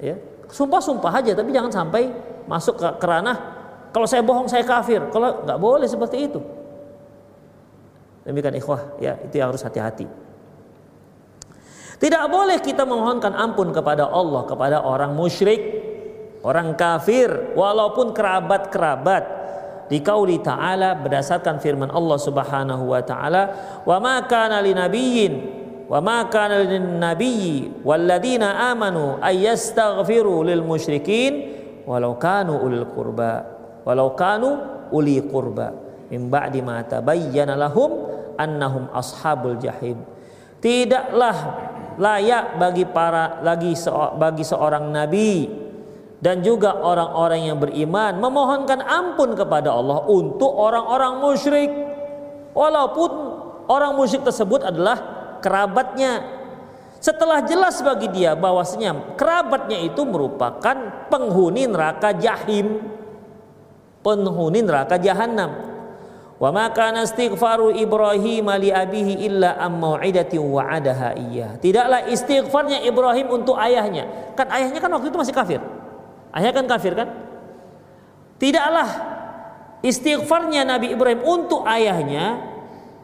Ya. Sumpah-sumpah aja tapi jangan sampai masuk ke kerana kalau saya bohong saya kafir. Kalau nggak boleh seperti itu. Demikian ikhwah, ya itu yang harus hati-hati. Tidak boleh kita memohonkan ampun kepada Allah kepada orang musyrik, orang kafir, walaupun kerabat-kerabat. Di kauli ta'ala berdasarkan firman Allah Subhanahu wa taala, "Wa ma kana linabiyyin wa ma kana lin nabiyyi walladzina amanu ay yastaghfiru lil musyrikin walau kanu ulil qurba walau kanu uli qurba min ba'di ma tabayyana lahum annahum ashabul jahim. Tidaklah layak bagi para lagi bagi seorang nabi dan juga orang-orang yang beriman memohonkan ampun kepada Allah untuk orang-orang musyrik. Walaupun orang musyrik tersebut adalah kerabatnya setelah jelas bagi dia bahwasanya kerabatnya itu merupakan penghuni neraka jahim, penghuni neraka jahanam. Wa ma kana istighfaru Ibrahim li abihi illa am wa'adaha iya. Tidaklah istighfarnya Ibrahim untuk ayahnya. Kan ayahnya kan waktu itu masih kafir. Ayahnya kan kafir kan? Tidaklah istighfarnya Nabi Ibrahim untuk ayahnya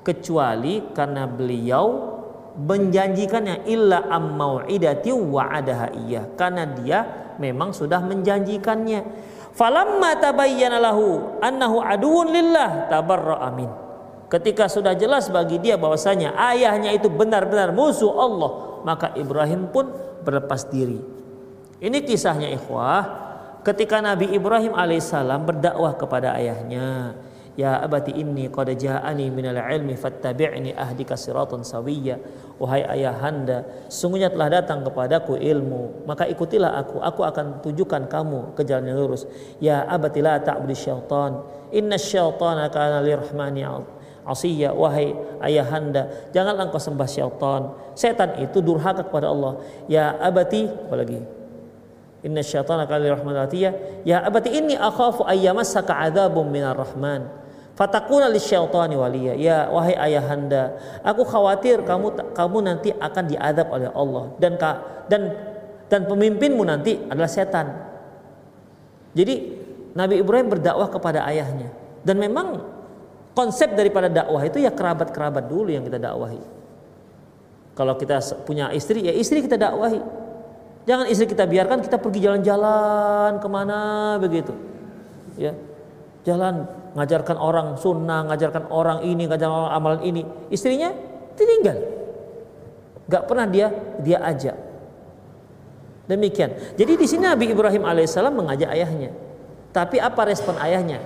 kecuali karena beliau menjanjikannya illa am mau'idati wa'adaha iya karena dia memang sudah menjanjikannya. Falamma tabayyana lahu annahu aduun lillah tabarra amin ketika sudah jelas bagi dia bahwasanya ayahnya itu benar-benar musuh Allah maka Ibrahim pun berlepas diri. Ini kisahnya ikhwah. Ketika Nabi Ibrahim alaihissalam berdakwah kepada ayahnya Ya abati inni qad ja'ani minal ilmi fattabi'ni ahdika siratan sawiyya. Wahai ayahanda, sungguhnya telah datang kepadaku ilmu, maka ikutilah aku, aku akan tunjukkan kamu ke jalan yang lurus. Ya abati la ta'budi syaitan, inna syaitana kana lirahmani asiyya. Wahai ayahanda, janganlah engkau sembah syaitan. Setan itu durhaka kepada Allah. Ya abati, apalagi? Inna syaitana kana lirahmani asiyya. Ya abati inni akhafu ayyamassaka adzabun minar rahman. Fatakuna lisyaitani waliya. Ya wahai ayahanda, aku khawatir kamu kamu nanti akan diadab oleh Allah dan dan dan pemimpinmu nanti adalah setan. Jadi Nabi Ibrahim berdakwah kepada ayahnya dan memang konsep daripada dakwah itu ya kerabat-kerabat dulu yang kita dakwahi. Kalau kita punya istri ya istri kita dakwahi. Jangan istri kita biarkan kita pergi jalan-jalan ke mana begitu. Ya, jalan ngajarkan orang sunnah, ngajarkan orang ini, ngajarkan orang amalan ini. Istrinya ditinggal. Gak pernah dia dia ajak. Demikian. Jadi di sini Nabi Ibrahim alaihissalam mengajak ayahnya. Tapi apa respon ayahnya?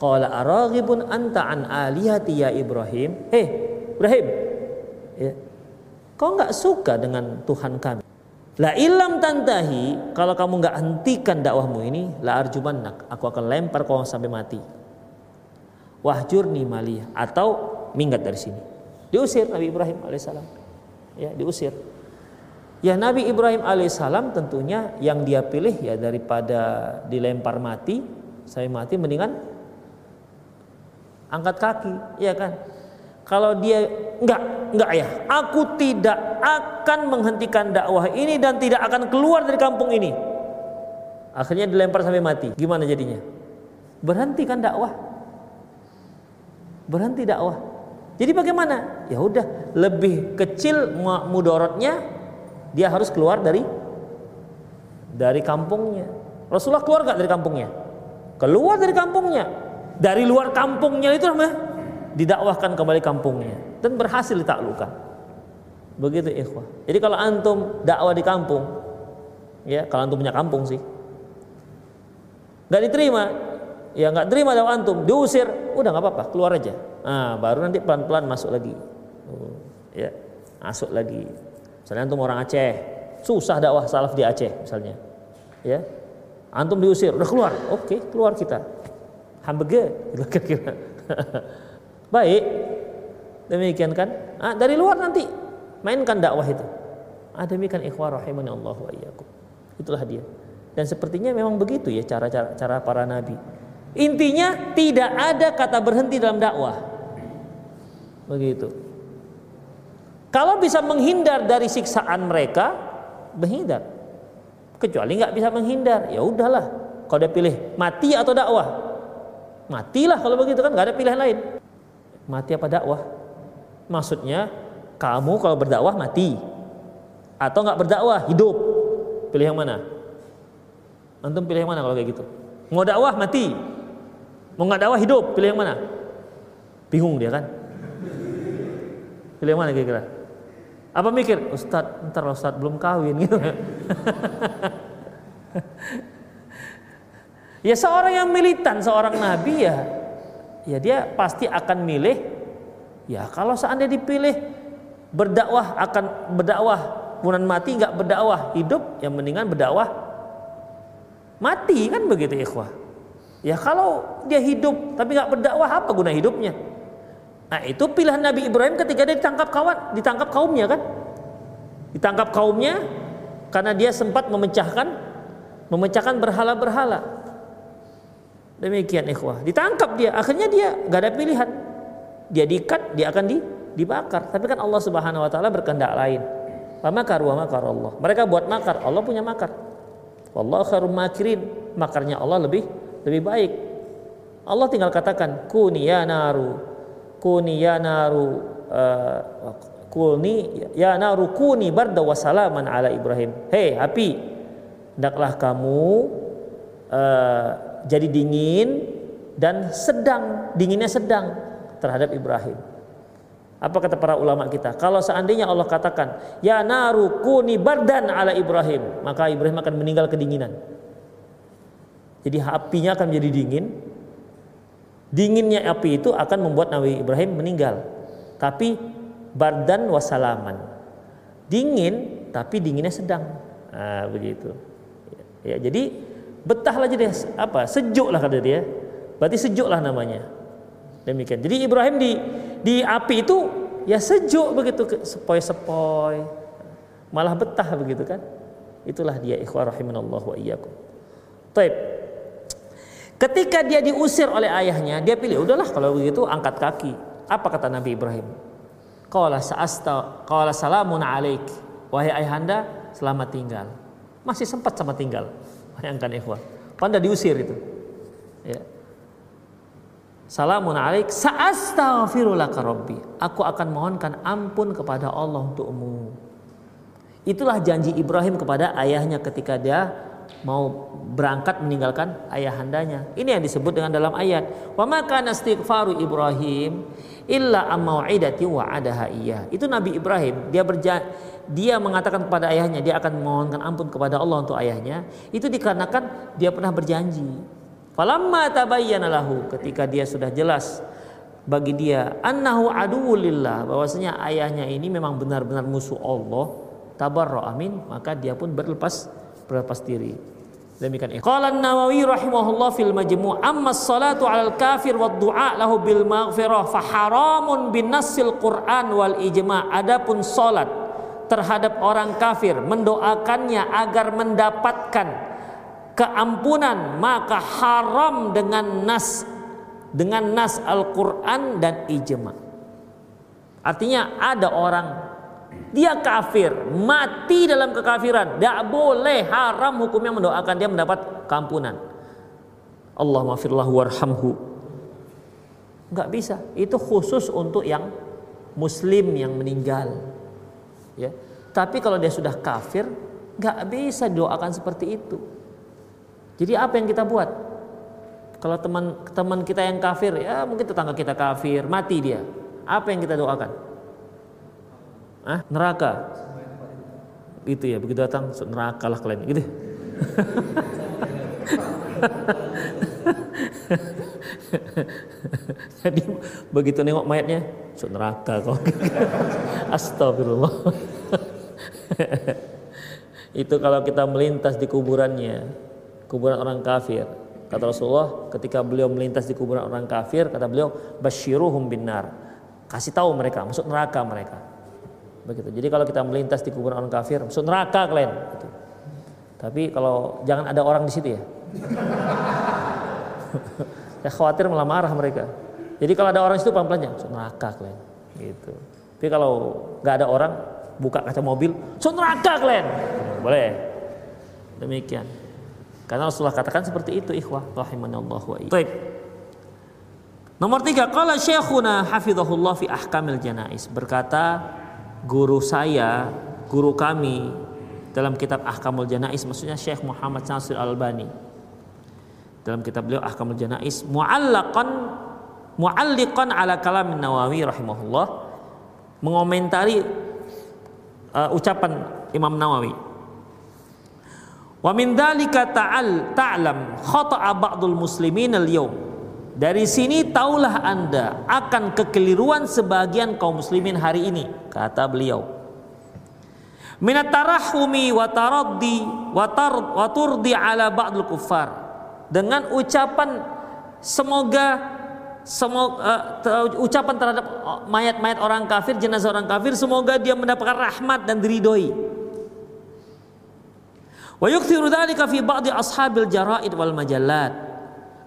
Qala araghibun anta an alihati ya Ibrahim. Hei Ibrahim. Ya. Kau nggak suka dengan Tuhan kami? La ilam tantahi, kalau kamu nggak hentikan dakwahmu ini, la arjumannak, aku akan lempar kau sampai mati wahjurni maliyah atau minggat dari sini. Diusir Nabi Ibrahim alaihissalam. Ya, diusir. Ya Nabi Ibrahim alaihissalam tentunya yang dia pilih ya daripada dilempar mati, saya mati mendingan angkat kaki, ya kan? Kalau dia enggak, enggak ya, aku tidak akan menghentikan dakwah ini dan tidak akan keluar dari kampung ini. Akhirnya dilempar sampai mati. Gimana jadinya? Berhentikan dakwah. Berhenti dakwah. Jadi bagaimana? Ya udah, lebih kecil mudorotnya dia harus keluar dari dari kampungnya. Rasulullah keluar gak dari kampungnya? Keluar dari kampungnya. Dari luar kampungnya itu namanya didakwahkan kembali kampungnya dan berhasil ditaklukkan. Begitu ikhwah. Jadi kalau antum dakwah di kampung, ya kalau antum punya kampung sih, nggak diterima, ya nggak terima dakwah antum, diusir, udah nggak apa-apa, keluar aja. Nah, baru nanti pelan-pelan masuk lagi, oh, ya masuk lagi. Misalnya antum orang Aceh, susah dakwah salaf di Aceh misalnya, ya antum diusir, udah keluar, oke keluar kita, gitu kira-kira. Baik. Demikian kan? Ah, dari luar nanti mainkan dakwah itu. Ah, demikian ikhwah rahimani Allah wa iyyakum. Itulah dia. Dan sepertinya memang begitu ya cara-cara cara para nabi. Intinya tidak ada kata berhenti dalam dakwah. Begitu. Kalau bisa menghindar dari siksaan mereka, menghindar. Kecuali nggak bisa menghindar, ya udahlah. Kalau dia pilih mati atau dakwah, matilah kalau begitu kan nggak ada pilihan lain mati apa dakwah? Maksudnya kamu kalau berdakwah mati atau nggak berdakwah hidup. Pilih yang mana? Antum pilih yang mana kalau kayak gitu? Mau dakwah mati, mau nggak dakwah hidup. Pilih yang mana? Bingung dia kan? Pilih yang mana kira-kira? Apa mikir? Ustad, ntar Ustad belum kawin gitu. ya seorang yang militan, seorang nabi ya ya dia pasti akan milih ya kalau seandainya dipilih berdakwah akan berdakwah kemudian mati nggak berdakwah hidup yang mendingan berdakwah mati kan begitu ikhwah ya kalau dia hidup tapi nggak berdakwah apa guna hidupnya nah itu pilihan Nabi Ibrahim ketika dia ditangkap kawan ditangkap kaumnya kan ditangkap kaumnya karena dia sempat memecahkan memecahkan berhala-berhala Demikian ikhwah. Ditangkap dia, akhirnya dia gak ada pilihan. Dia diikat, dia akan di, dibakar. Tapi kan Allah Subhanahu wa taala berkehendak lain. makar wa makar Allah. Mereka buat makar, Allah punya makar. Allah kharum makirin. Makarnya Allah lebih lebih baik. Allah tinggal katakan kuni ya naru kuni ya naru uh, kuni ya naru kuni barda wasalaman ala Ibrahim. Hei api, hendaklah kamu uh, jadi dingin dan sedang dinginnya sedang terhadap Ibrahim. Apa kata para ulama kita? Kalau seandainya Allah katakan, "Ya naru kuni bardan ala Ibrahim," maka Ibrahim akan meninggal kedinginan. Jadi apinya akan menjadi dingin. Dinginnya api itu akan membuat Nabi Ibrahim meninggal. Tapi bardan wasalaman. Dingin tapi dinginnya sedang. Nah, begitu. Ya, jadi betahlah jadi apa sejuk lah kata dia berarti sejuk lah namanya demikian jadi Ibrahim di di api itu ya sejuk begitu sepoi-sepoi malah betah begitu kan itulah dia ikhwah rahimanallah wa iyyakum Taib. Ketika dia diusir oleh ayahnya, dia pilih udahlah kalau begitu angkat kaki. Apa kata Nabi Ibrahim? Qala sa'asta qala salamun alaik. Wahai ayahanda, selamat tinggal. Masih sempat sama tinggal. Bayangkan ikhwah. Panda diusir itu. Ya. Salamun alaik sa'astaghfirulaka rabbi. Aku akan mohonkan ampun kepada Allah untukmu. Itulah janji Ibrahim kepada ayahnya ketika dia mau berangkat meninggalkan ayahandanya. Ini yang disebut dengan dalam ayat. Wa maka istighfaru Ibrahim illa amau'idati wa'adaha iya. Itu Nabi Ibrahim, dia berja dia mengatakan kepada ayahnya dia akan memohonkan ampun kepada Allah untuk ayahnya itu dikarenakan dia pernah berjanji falamma tabayyana lahu ketika dia sudah jelas bagi dia annahu aduwulillah bahwasanya ayahnya ini memang benar-benar musuh Allah tabarra amin maka dia pun berlepas berlepas diri Demikian ikhwan. Qala An-Nawawi rahimahullah fil majmu' amma salatu 'alal kafir wa du'a lahu bil maghfirah fa haramun bin nassil Qur'an wal ijma'. Adapun salat terhadap orang kafir mendoakannya agar mendapatkan keampunan maka haram dengan nas dengan nas Al-Qur'an dan ijma'. Artinya ada orang dia kafir, mati dalam kekafiran, tidak boleh haram hukumnya mendoakan dia mendapat keampunan. Allah maafirlahu warhamhu. Enggak bisa. Itu khusus untuk yang muslim yang meninggal. Ya. Tapi kalau dia sudah kafir, nggak bisa doakan seperti itu. Jadi apa yang kita buat? Kalau teman teman kita yang kafir, ya mungkin tetangga kita kafir, mati dia. Apa yang kita doakan? Ah neraka? Itu ya begitu datang neraka lah kalian. Gitu. Jadi begitu nengok mayatnya neraka kok astagfirullah. Itu kalau kita melintas di kuburannya kuburan orang kafir. Kata Rasulullah ketika beliau melintas di kuburan orang kafir kata beliau basyiruhum binar kasih tahu mereka masuk neraka mereka begitu. Jadi kalau kita melintas di kuburan orang kafir, masuk neraka kalian. Gitu. Tapi kalau jangan ada orang di situ ya. ya khawatir malah marah mereka. Jadi kalau ada orang di situ pelan-pelan masuk neraka kalian. Gitu. Tapi kalau nggak ada orang, buka kaca mobil, masuk neraka kalian. Boleh. Demikian. Karena Rasulullah katakan seperti itu ikhwah rahimanallahu wa Baik. Nomor tiga, kalau syekhuna hafizahullah fi ahkamil janais berkata guru saya, guru kami dalam kitab Ahkamul Janais maksudnya Syekh Muhammad Nasir Al-Albani. Dalam kitab beliau Ahkamul Janais mu'allaqan mu'alliqan ala kalam Nawawi rahimahullah mengomentari uh, ucapan Imam Nawawi. Wa min dzalika ta'al ta'lam khata'a ba'dul muslimin al-yawm dari sini taulah Anda akan kekeliruan sebagian kaum muslimin hari ini, kata beliau. Minat tarahumi wa taraddi ala ba'dul kuffar. Dengan ucapan semoga semoga uh, ucapan terhadap mayat-mayat orang kafir, jenazah orang kafir, semoga dia mendapatkan rahmat dan diridhoi. Wa yukthiru dzalika fi ba'di ashabil jaraid wal majallat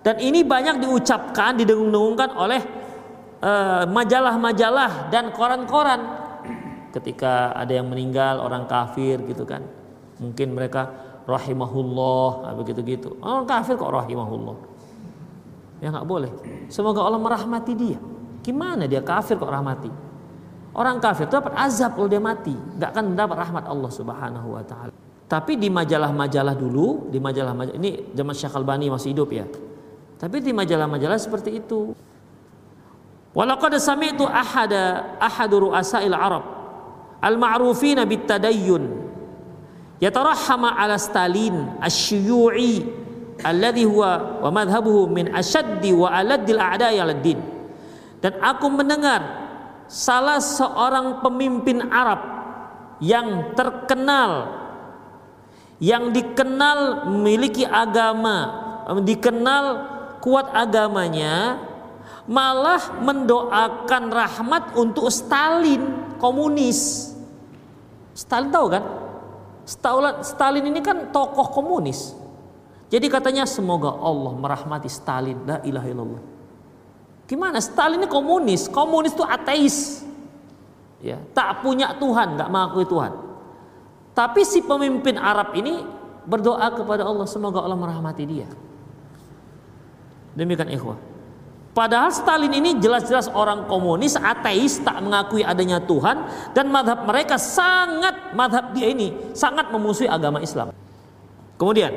dan ini banyak diucapkan, didengung-dengungkan oleh eh, majalah-majalah dan koran-koran ketika ada yang meninggal orang kafir gitu kan. Mungkin mereka rahimahullah begitu gitu. Orang kafir kok rahimahullah. Ya nggak boleh. Semoga Allah merahmati dia. Gimana dia kafir kok rahmati? Orang kafir itu dapat azab kalau dia mati, nggak akan mendapat rahmat Allah Subhanahu wa taala. Tapi di majalah-majalah dulu, di majalah-majalah ini zaman Syekh Albani masih hidup ya. Tapi di majalah-majalah seperti itu. Walaqad sami'tu ahada ahadu ru'asa'il Arab al-ma'rufina bit-tadayyun yatarahhama 'ala Stalin asy-syuyu'i alladhi huwa wa madhhabuhu min ashaddi wa aladdil a'da'i 'ala din. Dan aku mendengar salah seorang pemimpin Arab yang terkenal yang dikenal memiliki agama, dikenal kuat agamanya malah mendoakan rahmat untuk Stalin komunis. Stalin tahu kan? Stalin ini kan tokoh komunis. Jadi katanya semoga Allah merahmati Stalin. La ilaha illallah. Gimana? Stalin ini komunis. Komunis itu ateis. Ya, tak punya Tuhan, nggak mengakui Tuhan. Tapi si pemimpin Arab ini berdoa kepada Allah semoga Allah merahmati dia. Demikian ikhwah. Padahal Stalin ini jelas-jelas orang komunis, ateis, tak mengakui adanya Tuhan dan madhab mereka sangat madhab dia ini sangat memusuhi agama Islam. Kemudian,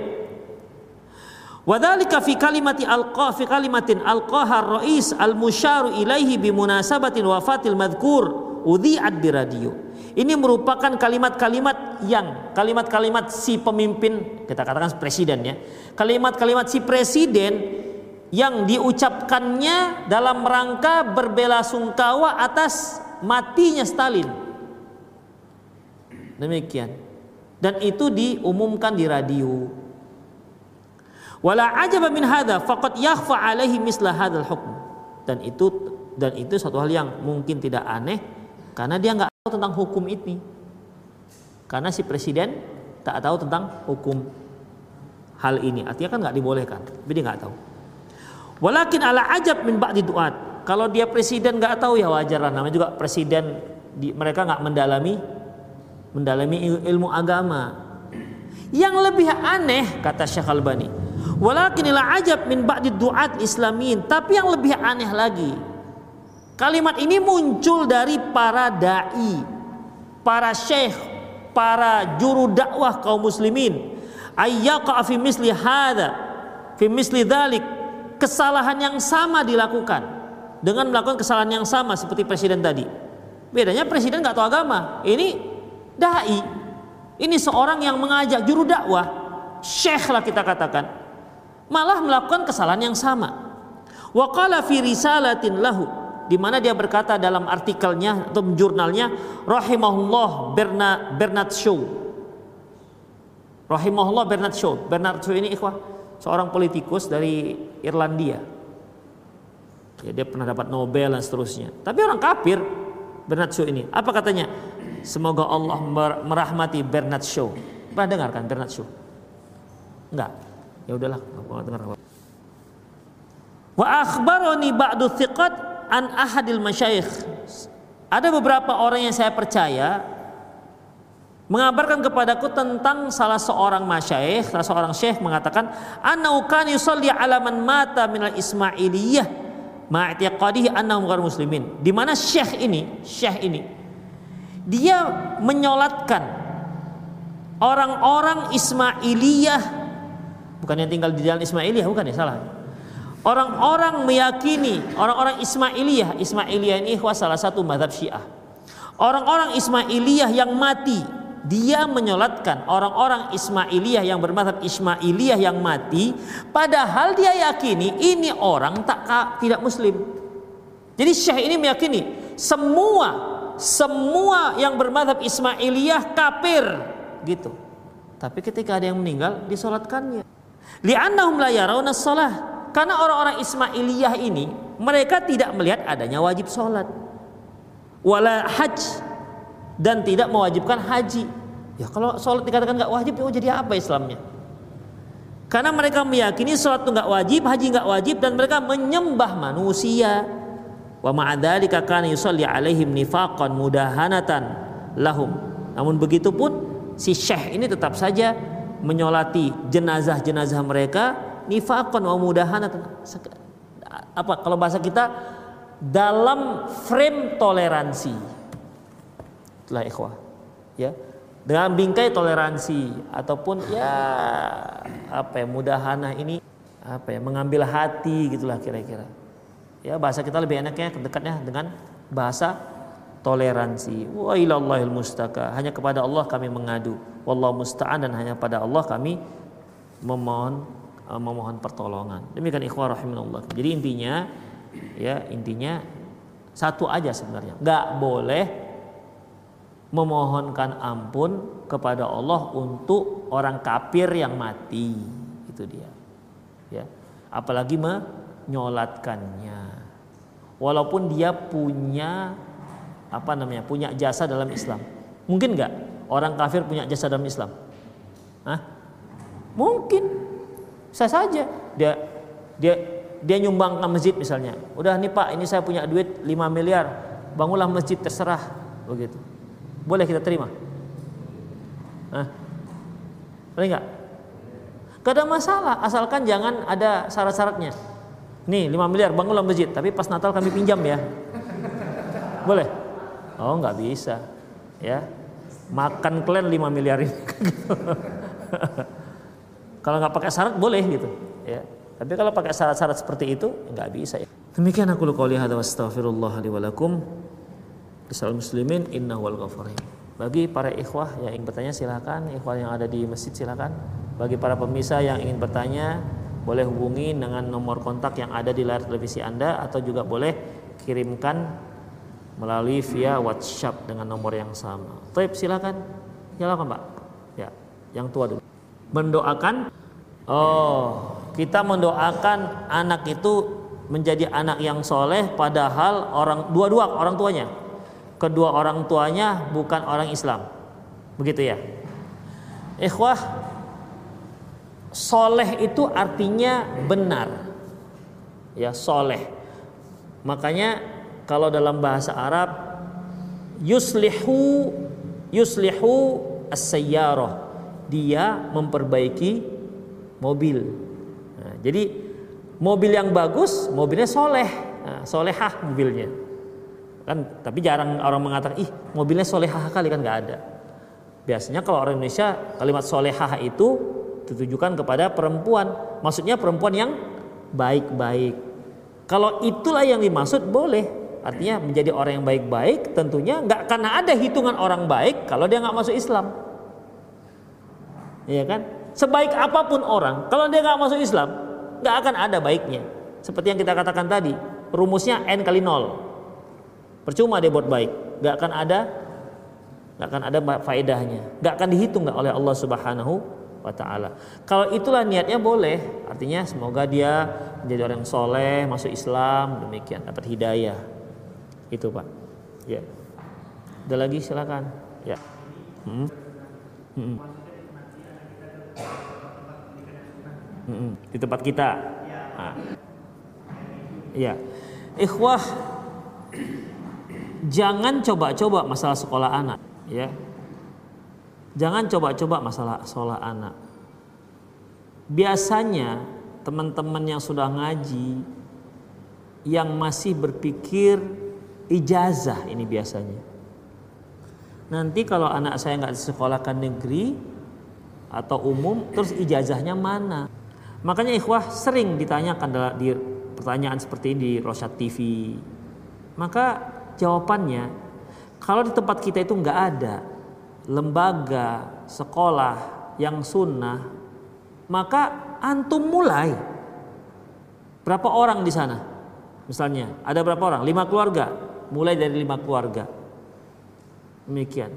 wadalika fi kalimati alqa fi kalimatin alqaha rais al musyaru ilaihi bi munasabatin wafatil madhkur udhi'at bi radio. Ini merupakan kalimat-kalimat yang kalimat-kalimat si pemimpin kita katakan presiden ya. Kalimat-kalimat si presiden yang diucapkannya dalam rangka berbela sungkawa atas matinya Stalin. Demikian. Dan itu diumumkan di radio. Wala ajaba min hadza faqad yakhfa alaihi misla hadzal hukm. Dan itu dan itu satu hal yang mungkin tidak aneh karena dia nggak tahu tentang hukum ini. Karena si presiden tak tahu tentang hukum hal ini. Artinya kan nggak dibolehkan, dia nggak tahu. Walakin ala ajab min ba'di duat. Kalau dia presiden nggak tahu ya wajar lah. Namanya juga presiden di, mereka nggak mendalami mendalami ilmu agama. Yang lebih aneh kata Syekh Albani. Walakin ala ajab min ba'di duat islamin. Tapi yang lebih aneh lagi. Kalimat ini muncul dari para dai, para syekh, para juru dakwah kaum muslimin. Ayyaqa fi misli hadza fi misli dzalik kesalahan yang sama dilakukan dengan melakukan kesalahan yang sama seperti presiden tadi. Bedanya presiden nggak tahu agama, ini dai, ini seorang yang mengajak juru dakwah, syekh lah kita katakan, malah melakukan kesalahan yang sama. Waqala fi risalatin lahu di mana dia berkata dalam artikelnya atau jurnalnya rahimahullah Bernard Shaw. Rahimahullah Bernard Shaw. Bernard Shaw ini ikhwah seorang politikus dari Irlandia. Ya, dia pernah dapat Nobel dan seterusnya. Tapi orang kafir Bernard Shaw ini. Apa katanya? Semoga Allah merahmati Bernard Shaw. Pernah dengar kan Bernard Shaw? Enggak. Ya udahlah, enggak dengar. Wa akhbaroni ba'du thiqat an ahadil masyayikh. Ada beberapa orang yang saya percaya mengabarkan kepadaku tentang salah seorang masyaikh, salah seorang syekh mengatakan, "Annau kan yusalli ala man mata minal Ismailiyah ma'tiqadihi annahum ghairu muslimin." Di mana syekh ini, syekh ini dia menyolatkan orang-orang Ismailiyah bukan yang tinggal di jalan Ismailiyah, bukan ya salah. Orang-orang meyakini orang-orang Ismailiyah, Ismailiyah ini salah satu mazhab Syiah. Orang-orang Ismailiyah yang mati dia menyolatkan orang-orang Ismailiyah yang bermadhab Ismailiyah yang mati padahal dia yakini ini orang tak tidak muslim. Jadi Syekh ini meyakini semua semua yang bermadhab Ismailiyah kafir gitu. Tapi ketika ada yang meninggal disolatkannya. Li'annahum la yarawna salah karena orang-orang Ismailiyah ini mereka tidak melihat adanya wajib sholat. Wala hajj dan tidak mewajibkan haji. Ya kalau sholat dikatakan nggak wajib, oh jadi apa Islamnya? Karena mereka meyakini sholat itu nggak wajib, haji nggak wajib, dan mereka menyembah manusia. Wa ma'adzalika kana yusalli alaihim nifaqan mudahanatan lahum. Namun begitu pun si syekh ini tetap saja menyolati jenazah-jenazah mereka nifaqan wa mudahanatan. Apa kalau bahasa kita dalam frame toleransi itulah ikhwah ya. Dengan bingkai toleransi ataupun ya apa ya mudahana ini apa ya mengambil hati gitulah kira-kira. Ya bahasa kita lebih enaknya dekatnya dengan bahasa toleransi. Wa ilallahil mustaka. Hanya kepada Allah kami mengadu. Wallahu musta'an dan hanya pada Allah kami memohon uh, memohon pertolongan. Demikian ikhwah rahimanullah jadi intinya ya intinya satu aja sebenarnya. Nggak boleh memohonkan ampun kepada Allah untuk orang kafir yang mati. Itu dia. Ya. Apalagi menyolatkannya. Walaupun dia punya apa namanya punya jasa dalam Islam. Mungkin nggak? Orang kafir punya jasa dalam Islam? Hah? mungkin. Bisa saja. Dia dia dia nyumbang ke masjid misalnya. Udah nih pak ini saya punya duit 5 miliar. Bangunlah masjid terserah. Begitu boleh kita terima? Hah? Boleh nggak? Gak ada masalah, asalkan jangan ada syarat-syaratnya. Nih 5 miliar bangunlah masjid, tapi pas Natal kami pinjam ya. Boleh? Oh nggak bisa, ya. Makan kalian 5 miliar ini. kalau nggak pakai syarat boleh gitu, ya. Tapi kalau pakai syarat-syarat seperti itu nggak bisa ya. Demikian aku qouli hadza wa astaghfirullah li wa. Bisal muslimin inna wal ghafurin. Bagi para ikhwah yang ingin bertanya silakan, ikhwah yang ada di masjid silakan. Bagi para pemirsa yang ingin bertanya boleh hubungi dengan nomor kontak yang ada di layar televisi Anda atau juga boleh kirimkan melalui via WhatsApp dengan nomor yang sama. Taib silakan. Silakan Pak. Ya, yang tua dulu. Mendoakan Oh, kita mendoakan anak itu menjadi anak yang soleh padahal orang dua-dua orang tuanya kedua orang tuanya bukan orang Islam. Begitu ya. Ikhwah soleh itu artinya benar. Ya soleh. Makanya kalau dalam bahasa Arab yuslihu yuslihu as-sayyarah. Dia memperbaiki mobil. Nah, jadi mobil yang bagus mobilnya soleh. Nah, solehah mobilnya kan tapi jarang orang mengatakan ih mobilnya solehah kali kan nggak ada. Biasanya kalau orang Indonesia kalimat solehah itu ditujukan kepada perempuan. Maksudnya perempuan yang baik-baik. Kalau itulah yang dimaksud boleh. Artinya menjadi orang yang baik-baik tentunya nggak karena ada hitungan orang baik kalau dia nggak masuk Islam. Ya kan? Sebaik apa pun orang kalau dia nggak masuk Islam nggak akan ada baiknya. Seperti yang kita katakan tadi, rumusnya n kali nol. Percuma dia buat baik, nggak akan ada, nggak akan ada faedahnya, nggak akan dihitung nggak oleh Allah Subhanahu wa taala. Kalau itulah niatnya boleh, artinya semoga dia menjadi orang yang soleh, masuk Islam, demikian dapat hidayah. Itu pak. Ya. Ada lagi silakan. Ya. Hmm. Hmm di tempat kita. Nah. Ya, ikhwah, jangan coba-coba masalah sekolah anak, ya. Jangan coba-coba masalah sekolah anak. Biasanya teman-teman yang sudah ngaji, yang masih berpikir ijazah ini biasanya. Nanti kalau anak saya nggak disekolahkan negeri atau umum, terus ijazahnya mana? Makanya ikhwah sering ditanyakan di pertanyaan seperti ini di Rosyad TV. Maka jawabannya kalau di tempat kita itu nggak ada lembaga sekolah yang sunnah, maka antum mulai. Berapa orang di sana? Misalnya ada berapa orang? Lima keluarga. Mulai dari lima keluarga. Demikian.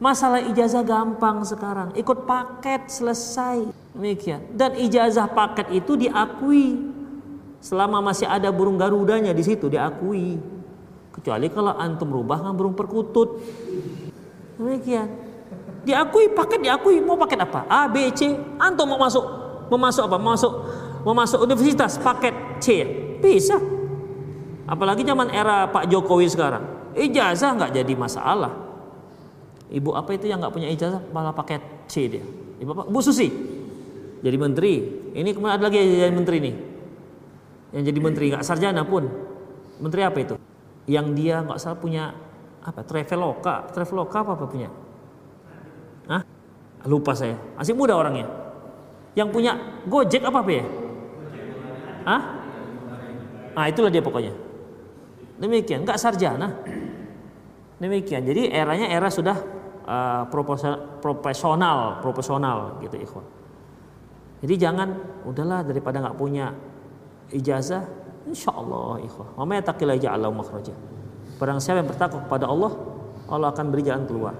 Masalah ijazah gampang sekarang, ikut paket selesai. Demikian. Dan ijazah paket itu diakui. Selama masih ada burung garudanya di situ diakui. Kecuali kalau antum rubah kan burung perkutut. Demikian. Diakui paket diakui mau paket apa? A, B, C. Antum mau masuk mau masuk apa? Mau masuk mau masuk universitas paket C. Bisa. Apalagi zaman era Pak Jokowi sekarang. Ijazah nggak jadi masalah Ibu apa itu yang nggak punya ijazah malah pakai C dia. Ibu apa? Bu Susi jadi menteri. Ini kemudian ada lagi yang jadi menteri nih. Yang jadi menteri nggak sarjana pun. Menteri apa itu? Yang dia nggak salah punya apa? Traveloka, Traveloka apa apa punya? Hah? Lupa saya. Masih muda orangnya. Yang punya Gojek apa apa ya? Ah itulah dia pokoknya. Demikian, nggak sarjana. Demikian. Jadi eranya era sudah uh, profesional, profesional gitu ikhwan. Jadi jangan udahlah daripada nggak punya ijazah, insya Allah ikhwan. Wa yattaqilla ja'ala makhraja. Barang siapa yang bertakwa kepada Allah, Allah akan beri jalan keluar.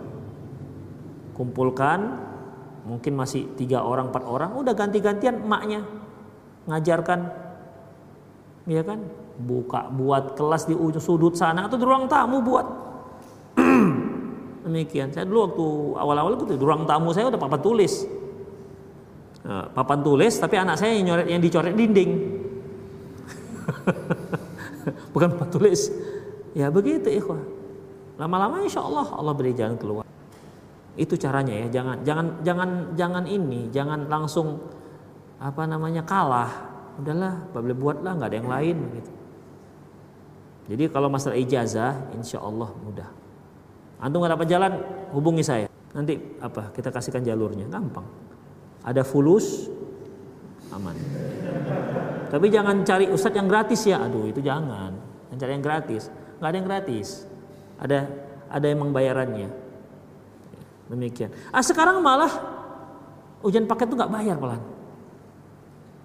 Kumpulkan mungkin masih tiga orang empat orang, udah ganti-gantian emaknya ngajarkan, ya kan? Buka buat kelas di ujung sudut sana atau di ruang tamu buat Demikian. Saya dulu waktu awal-awal itu di ruang tamu saya udah papan tulis. Nah, papan tulis tapi anak saya yang dicoret dinding. Bukan papan tulis. Ya begitu ikhwah. Lama-lama insya Allah Allah beri jalan keluar. Itu caranya ya. Jangan jangan jangan jangan ini, jangan langsung apa namanya kalah. Udahlah, boleh buatlah nggak ada yang lain gitu. Jadi kalau masalah ijazah, insya Allah mudah. Antum nggak dapat jalan, hubungi saya. Nanti apa? Kita kasihkan jalurnya, gampang. Ada fulus, aman. Tapi jangan cari ustadz yang gratis ya. Aduh, itu jangan. Jangan cari yang gratis. Nggak ada yang gratis. Ada ada emang bayarannya. Demikian. Ah sekarang malah ujian paket itu nggak bayar pelan.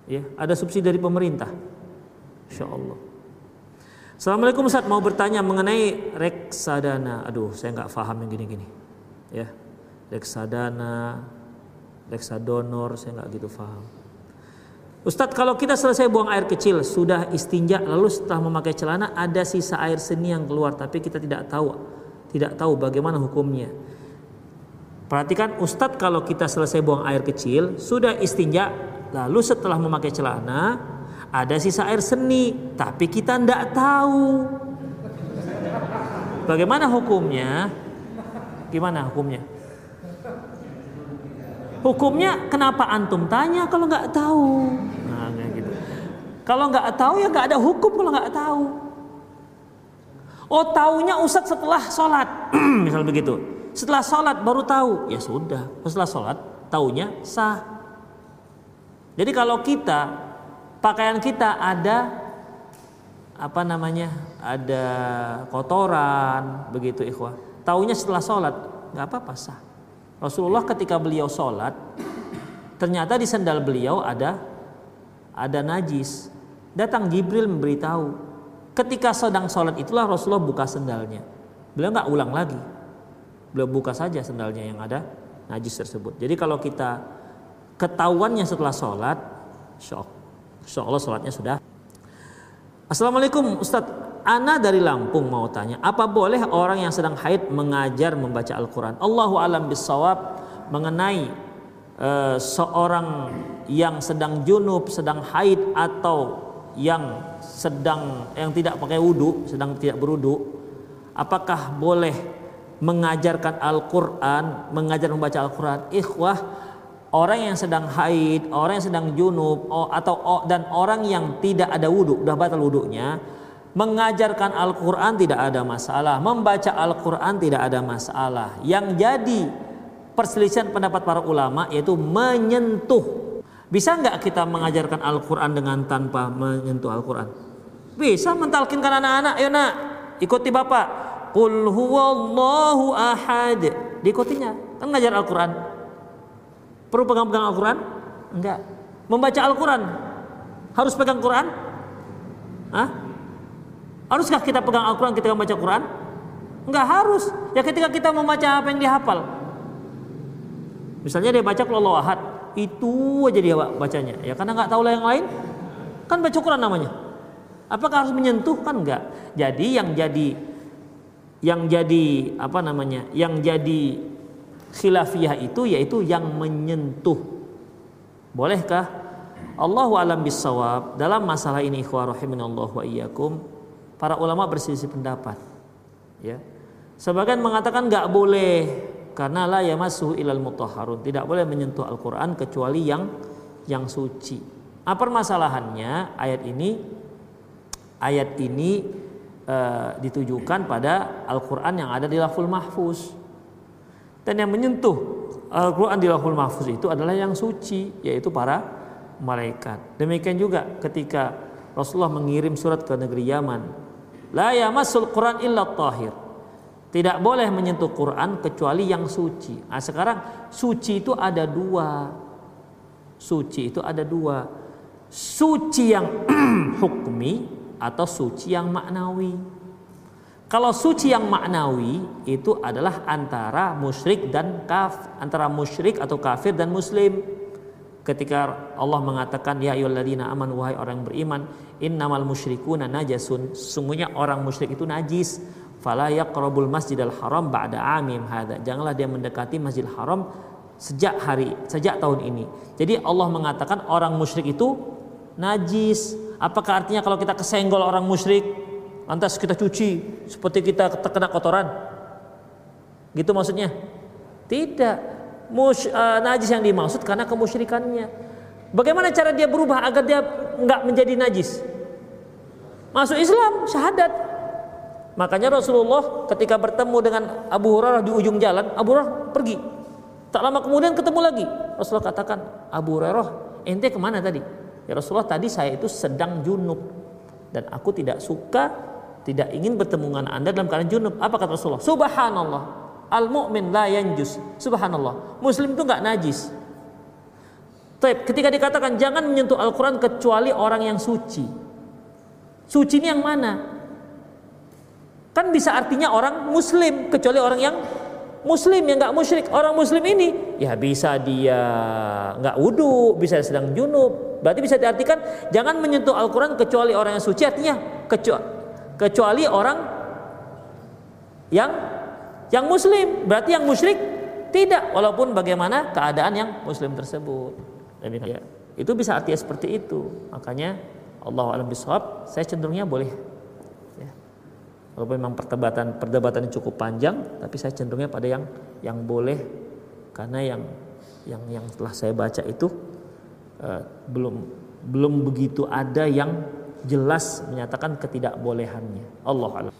Ya, ada subsidi dari pemerintah. Insya Allah. Assalamualaikum Ustaz mau bertanya mengenai reksadana. Aduh, saya nggak paham yang gini-gini. Ya, reksadana, reksadonor, saya nggak gitu paham. Ustadz kalau kita selesai buang air kecil sudah istinja lalu setelah memakai celana ada sisa air seni yang keluar tapi kita tidak tahu tidak tahu bagaimana hukumnya. Perhatikan Ustadz kalau kita selesai buang air kecil sudah istinja lalu setelah memakai celana ada sisa air seni tapi kita tidak tahu. Bagaimana hukumnya? Gimana hukumnya hukumnya kenapa antum tanya kalau nggak tahu? Nah, gitu. kalau nggak tahu ya nggak ada hukum kalau nggak tahu. Oh taunya ustadz setelah sholat. Misal begitu. Setelah sholat baru tahu. Ya sudah setelah sholat taunya sah. Jadi kalau kita pakaian kita ada apa namanya ada kotoran begitu ikhwah. Taunya setelah sholat nggak apa-apa sah Rasulullah ketika beliau sholat ternyata di sandal beliau ada ada najis. Datang Jibril memberitahu. Ketika sedang sholat itulah Rasulullah buka sendalnya. Beliau nggak ulang lagi. Beliau buka saja sendalnya yang ada najis tersebut. Jadi kalau kita ketahuannya setelah sholat, shock. Insya Allah sholatnya sudah. Assalamualaikum Ustadz. Ana dari Lampung mau tanya, apa boleh orang yang sedang haid mengajar membaca Al-Quran? Allahu alam bisawab mengenai uh, seorang yang sedang junub, sedang haid atau yang sedang yang tidak pakai wudhu, sedang tidak berwudhu, apakah boleh mengajarkan Al-Quran, mengajar membaca Al-Quran? Ikhwah, orang yang sedang haid, orang yang sedang junub, atau dan orang yang tidak ada wudhu, sudah batal wudhunya, mengajarkan Al-Quran tidak ada masalah, membaca Al-Quran tidak ada masalah. Yang jadi perselisihan pendapat para ulama yaitu menyentuh. Bisa nggak kita mengajarkan Al-Quran dengan tanpa menyentuh Al-Quran? Bisa mentalkinkan anak-anak, ya nak, ikuti bapak. Qul huwallahu ahad. Diikutinya, kan ngajar Al-Quran. Perlu pegang-pegang Al-Quran? Enggak. Membaca Al-Quran, harus pegang Quran? Hah? Haruskah kita pegang Al-Quran ketika membaca Quran? Enggak harus. Ya ketika kita membaca apa yang dihafal. Misalnya dia baca kalau ahad, itu aja dia bacanya. Ya karena nggak tahu lah yang lain, kan baca Quran namanya. Apakah harus menyentuh? Kan enggak. Jadi yang jadi yang jadi apa namanya? Yang jadi khilafiyah itu yaitu yang menyentuh. Bolehkah? Allahu alam bisawab dalam masalah ini ikhwah rahimanallahu wa iyyakum para ulama berselisih pendapat. Ya. Sebagian mengatakan nggak boleh karena la yamassuhu ilal mutahharun, tidak boleh menyentuh Al-Qur'an kecuali yang yang suci. Apa permasalahannya ayat ini ayat ini e, ditujukan pada Al-Qur'an yang ada di Lahful Mahfuz. Dan yang menyentuh Al-Qur'an di Lahful Mahfuz itu adalah yang suci, yaitu para malaikat. Demikian juga ketika Rasulullah mengirim surat ke negeri Yaman. La yamassul Quran illa tahir. Tidak boleh menyentuh Quran kecuali yang suci. Nah, sekarang suci itu ada dua. Suci itu ada dua. Suci yang hukmi atau suci yang maknawi. Kalau suci yang maknawi itu adalah antara musyrik dan kaf, antara musyrik atau kafir dan muslim ketika Allah mengatakan ya ayyuhalladzina amanu wahai orang beriman innamal musyrikuna najasun. Sungguhnya orang musyrik itu najis. Fala yaqrabul masjidal haram ba'da amim hadza janganlah dia mendekati masjidil haram sejak hari sejak tahun ini. Jadi Allah mengatakan orang musyrik itu najis. Apakah artinya kalau kita kesenggol orang musyrik lantas kita cuci seperti kita terkena kotoran? Gitu maksudnya? Tidak mus, uh, najis yang dimaksud karena kemusyrikannya. Bagaimana cara dia berubah agar dia nggak menjadi najis? Masuk Islam, syahadat. Makanya Rasulullah ketika bertemu dengan Abu Hurairah di ujung jalan, Abu Hurairah pergi. Tak lama kemudian ketemu lagi. Rasulullah katakan, Abu Hurairah, ente ke mana tadi? Ya Rasulullah tadi saya itu sedang junub dan aku tidak suka, tidak ingin bertemu dengan anda dalam keadaan junub. Apa kata Rasulullah? Subhanallah, Al mukmin la yanjus. Subhanallah. Muslim itu nggak najis. Taib, ketika dikatakan jangan menyentuh Al-Quran kecuali orang yang suci. Suci ini yang mana? Kan bisa artinya orang muslim kecuali orang yang muslim yang nggak musyrik orang muslim ini ya bisa dia nggak wudhu bisa sedang junub berarti bisa diartikan jangan menyentuh Al-Quran kecuali orang yang suci artinya kecuali orang yang yang muslim berarti yang musyrik tidak walaupun bagaimana keadaan yang muslim tersebut ya, itu bisa artinya seperti itu makanya Allah alam bisawab saya cenderungnya boleh ya. walaupun memang perdebatan perdebatan cukup panjang tapi saya cenderungnya pada yang yang boleh karena yang yang yang telah saya baca itu uh, belum belum begitu ada yang jelas menyatakan ketidakbolehannya. Allah alam.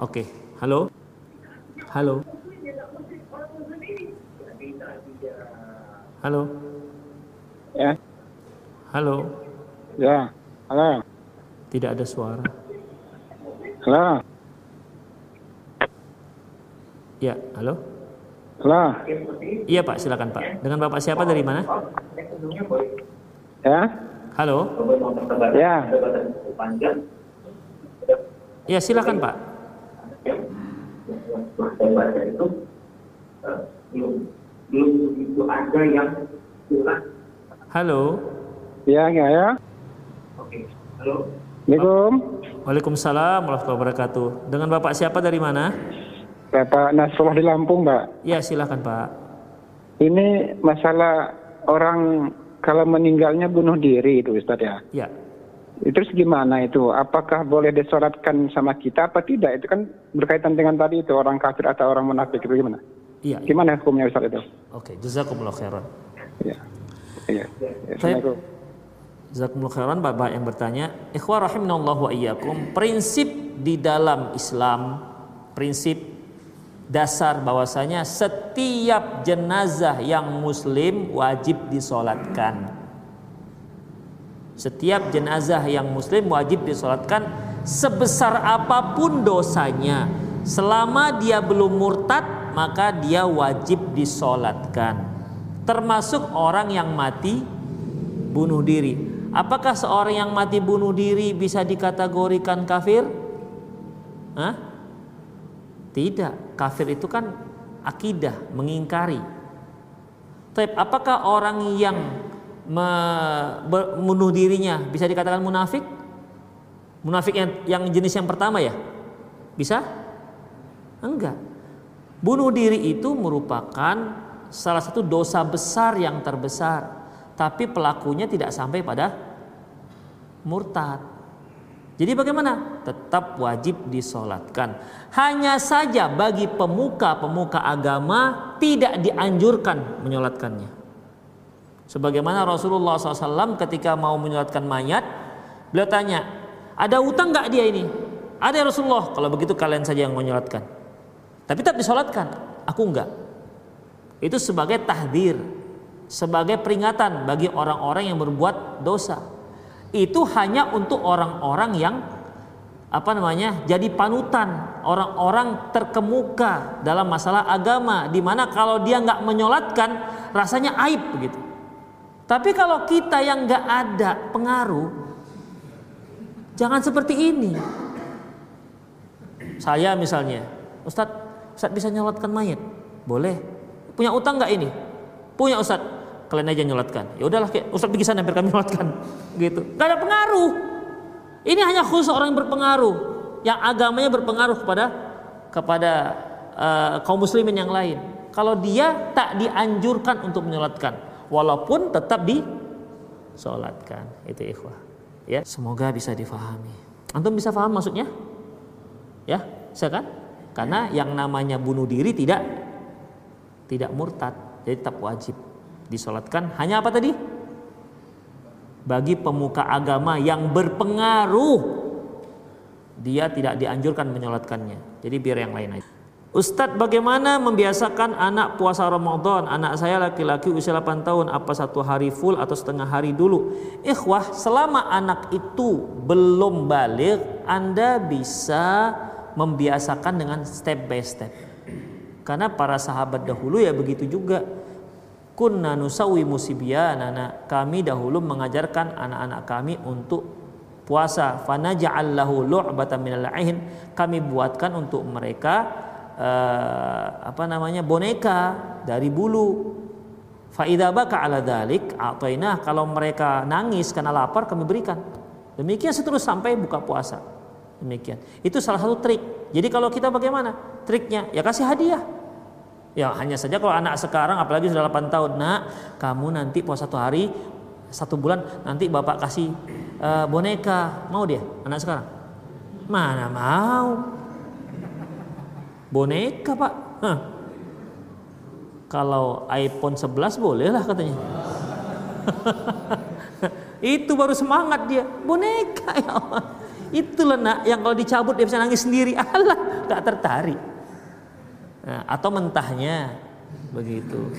Oke, okay. halo, halo, halo, ya, halo, ya, halo, tidak ada suara. halo, Ya, halo. halo, Iya Pak, silakan Pak. Dengan Bapak siapa dari mana? ya, Halo. ya, Ya, silakan Pak. Halo. ya, ya, ya. Assalamualaikum, Waalaikumsalam warahmatullahi wabarakatuh. Dengan Bapak siapa dari mana? Bapak Nasrullah di Lampung, Mbak. Ya, silakan Pak. Ini masalah orang kalau meninggalnya bunuh diri itu, Ustaz ya. Ya. Itu terus gimana itu? Apakah boleh disolatkan sama kita apa tidak? Itu kan berkaitan dengan tadi itu orang kafir atau orang munafik itu gimana? Iya. Gimana hukumnya Ustaz itu? Oke, jazakumullah khairan. Iya. Iya. Ya. Assalamualaikum. Jazakumullah khairan Bapak yang bertanya. Ikhwah rahimanallahu wa iyyakum. Prinsip di dalam Islam, prinsip dasar bahwasanya setiap jenazah yang muslim wajib disolatkan. Setiap jenazah yang muslim wajib disolatkan sebesar apa pun dosanya. Selama dia belum murtad, maka dia wajib disolatkan. Termasuk orang yang mati bunuh diri. Apakah seorang yang mati bunuh diri bisa dikategorikan kafir? Hah? Tidak, kafir itu kan akidah, mengingkari. Tapi apakah orang yang membunuh dirinya bisa dikatakan munafik? Munafik yang, yang jenis yang pertama ya? Bisa? Enggak. Bunuh diri itu merupakan salah satu dosa besar yang terbesar. Tapi pelakunya tidak sampai pada murtad. Jadi bagaimana? Tetap wajib disolatkan. Hanya saja bagi pemuka-pemuka agama tidak dianjurkan menyolatkannya. Sebagaimana Rasulullah SAW ketika mau menyolatkan mayat, beliau tanya, ada utang nggak dia ini? Ada ya Rasulullah. Kalau begitu kalian saja yang menyolatkan. Tapi tetap disolatkan. Aku enggak. Itu sebagai tahdir, sebagai peringatan bagi orang-orang yang berbuat dosa. Itu hanya untuk orang-orang yang apa namanya? jadi panutan, orang-orang terkemuka dalam masalah agama di mana kalau dia nggak menyolatkan rasanya aib begitu. Tapi kalau kita yang nggak ada pengaruh, jangan seperti ini. Saya misalnya, Ustadz, Ustadz bisa nyolatkan mayat? Boleh. Punya utang nggak ini? Punya Ustadz kalian aja nyolatkan. Ya udahlah, Ustaz pergi sana biar kami nyolatkan. Gitu. Gak ada pengaruh. Ini hanya khusus orang yang berpengaruh, yang agamanya berpengaruh kepada kepada uh, kaum muslimin yang lain. Kalau dia tak dianjurkan untuk menyolatkan, walaupun tetap disolatkan. Itu ikhwah. Ya, semoga bisa difahami. Antum bisa paham maksudnya? Ya, saya kan? Karena yang namanya bunuh diri tidak tidak murtad, jadi tetap wajib disolatkan hanya apa tadi? Bagi pemuka agama yang berpengaruh dia tidak dianjurkan menyolatkannya. Jadi biar yang lain aja. Ustadz bagaimana membiasakan anak puasa Ramadan? Anak saya laki-laki usia 8 tahun Apa satu hari full atau setengah hari dulu? Ikhwah selama anak itu belum balik Anda bisa membiasakan dengan step by step. Karena para sahabat dahulu ya begitu juga. Kunna nusawi musibyanana kami dahulu mengajarkan anak-anak kami untuk puasa. Lu'batan minal ain. Kami buatkan untuk mereka uh, apa namanya boneka dari bulu. Faidah baka ala dalik atainah kalau mereka nangis karena lapar kami berikan. Demikian seterus sampai buka puasa. Demikian. Itu salah satu trik. Jadi kalau kita bagaimana? Triknya ya kasih hadiah. Ya hanya saja kalau anak sekarang apalagi sudah 8 tahun, nak kamu nanti puasa satu hari satu bulan nanti bapak kasih uh, boneka mau dia anak sekarang mana mau boneka pak. Hah. kalau iPhone 11 boleh lah katanya. Itu baru semangat dia. Boneka ya Allah. Itulah nak yang kalau dicabut dia bisa nangis sendiri. Allah gak tertarik. Nah, atau mentahnya. Begitu.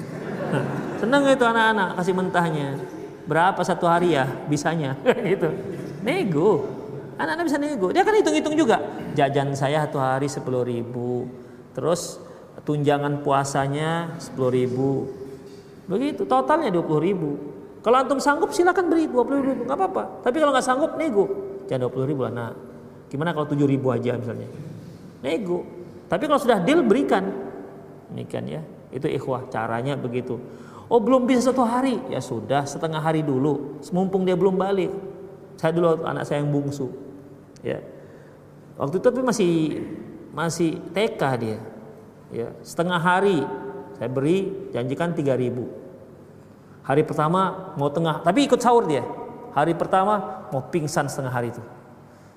Senang itu anak-anak kasih mentahnya. Berapa satu hari ya bisanya. Gitu. Nego. Anak-anak bisa nego. Dia kan hitung-hitung juga. Jajan saya satu hari sepuluh ribu terus tunjangan puasanya sepuluh ribu. Begitu totalnya dua puluh ribu. Kalau antum sanggup silakan beri dua puluh ribu. Nggak apa-apa. Tapi kalau nggak sanggup nego. Jangan dua puluh ribu lah nah gimana kalau tujuh ribu aja misalnya? Nego. Tapi kalau sudah deal berikan. Ini kan ya. Itu ikhwah caranya begitu. Oh belum bisa satu hari, ya sudah setengah hari dulu. Mumpung dia belum balik. Saya dulu anak saya yang bungsu, ya. Waktu itu tapi masih masih TK dia, ya setengah hari saya beri janjikan tiga ribu. Hari pertama mau tengah, tapi ikut sahur dia. Hari pertama mau pingsan setengah hari itu,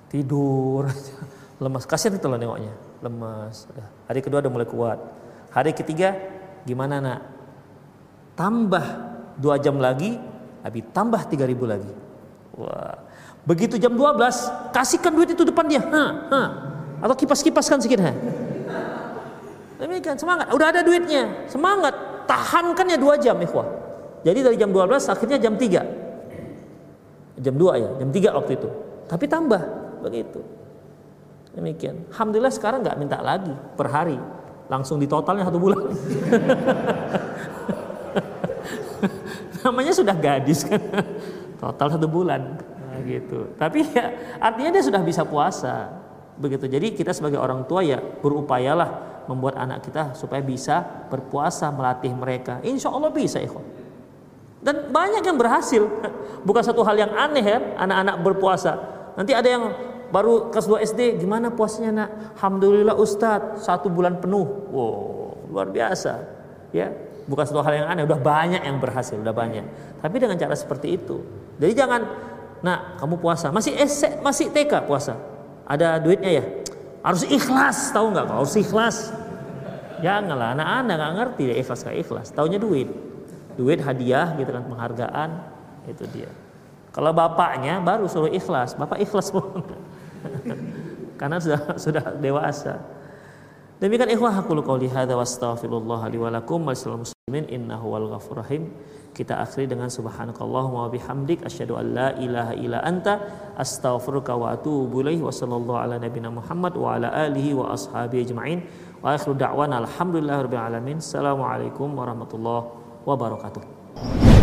tidur, lemas. Kasihan itu loh nengoknya, lemas. Hari kedua udah mulai kuat. Hari ketiga gimana nak? tambah dua jam lagi, habis tambah tiga ribu lagi. Wah. Begitu jam 12, kasihkan duit itu depan dia. Ha, ha. Atau kipas-kipaskan sedikit. Ha. Demikian semangat. Udah ada duitnya. Semangat. Tahankan ya dua jam ikhwah. Jadi dari jam 12 akhirnya jam 3. Jam 2 ya, jam 3 waktu itu. Tapi tambah begitu. Demikian. Alhamdulillah sekarang nggak minta lagi per hari. Langsung di totalnya satu bulan. namanya sudah gadis kan total satu bulan nah, gitu tapi ya artinya dia sudah bisa puasa begitu. Jadi kita sebagai orang tua ya berupayalah membuat anak kita supaya bisa berpuasa melatih mereka. Insya Allah bisa ikhwan. Dan banyak yang berhasil. Bukan satu hal yang aneh ya anak-anak berpuasa. Nanti ada yang baru kelas 2 SD gimana puasanya nak? Alhamdulillah Ustadz. Satu bulan penuh. Wow luar biasa ya. Bukan suatu hal yang aneh, udah banyak yang berhasil, udah banyak. Tapi dengan cara seperti itu. Jadi jangan, nah kamu puasa, masih ese, masih TK puasa, ada duitnya ya, harus ikhlas, tahu nggak? Harus ikhlas. Janganlah, anak-anak nggak ngerti deh ikhlas kayak ikhlas, taunya duit, duit hadiah gitu kan penghargaan, itu dia. Kalau bapaknya baru suruh ikhlas, bapak ikhlas pun, karena sudah sudah dewasa. Demikian ikhwah aku qauli hadza wa astaghfirullah li wa wa muslimin innahu wal ghafur rahim. Kita akhiri dengan subhanakallahumma wa bihamdik asyhadu an la ilaha illa anta astaghfiruka wa atubu ilaih wa sallallahu ala nabiyyina Muhammad wa ala alihi wa ashabihi ajmain. Wa akhiru da'wana alhamdulillahirabbil alamin. Assalamualaikum warahmatullahi wabarakatuh.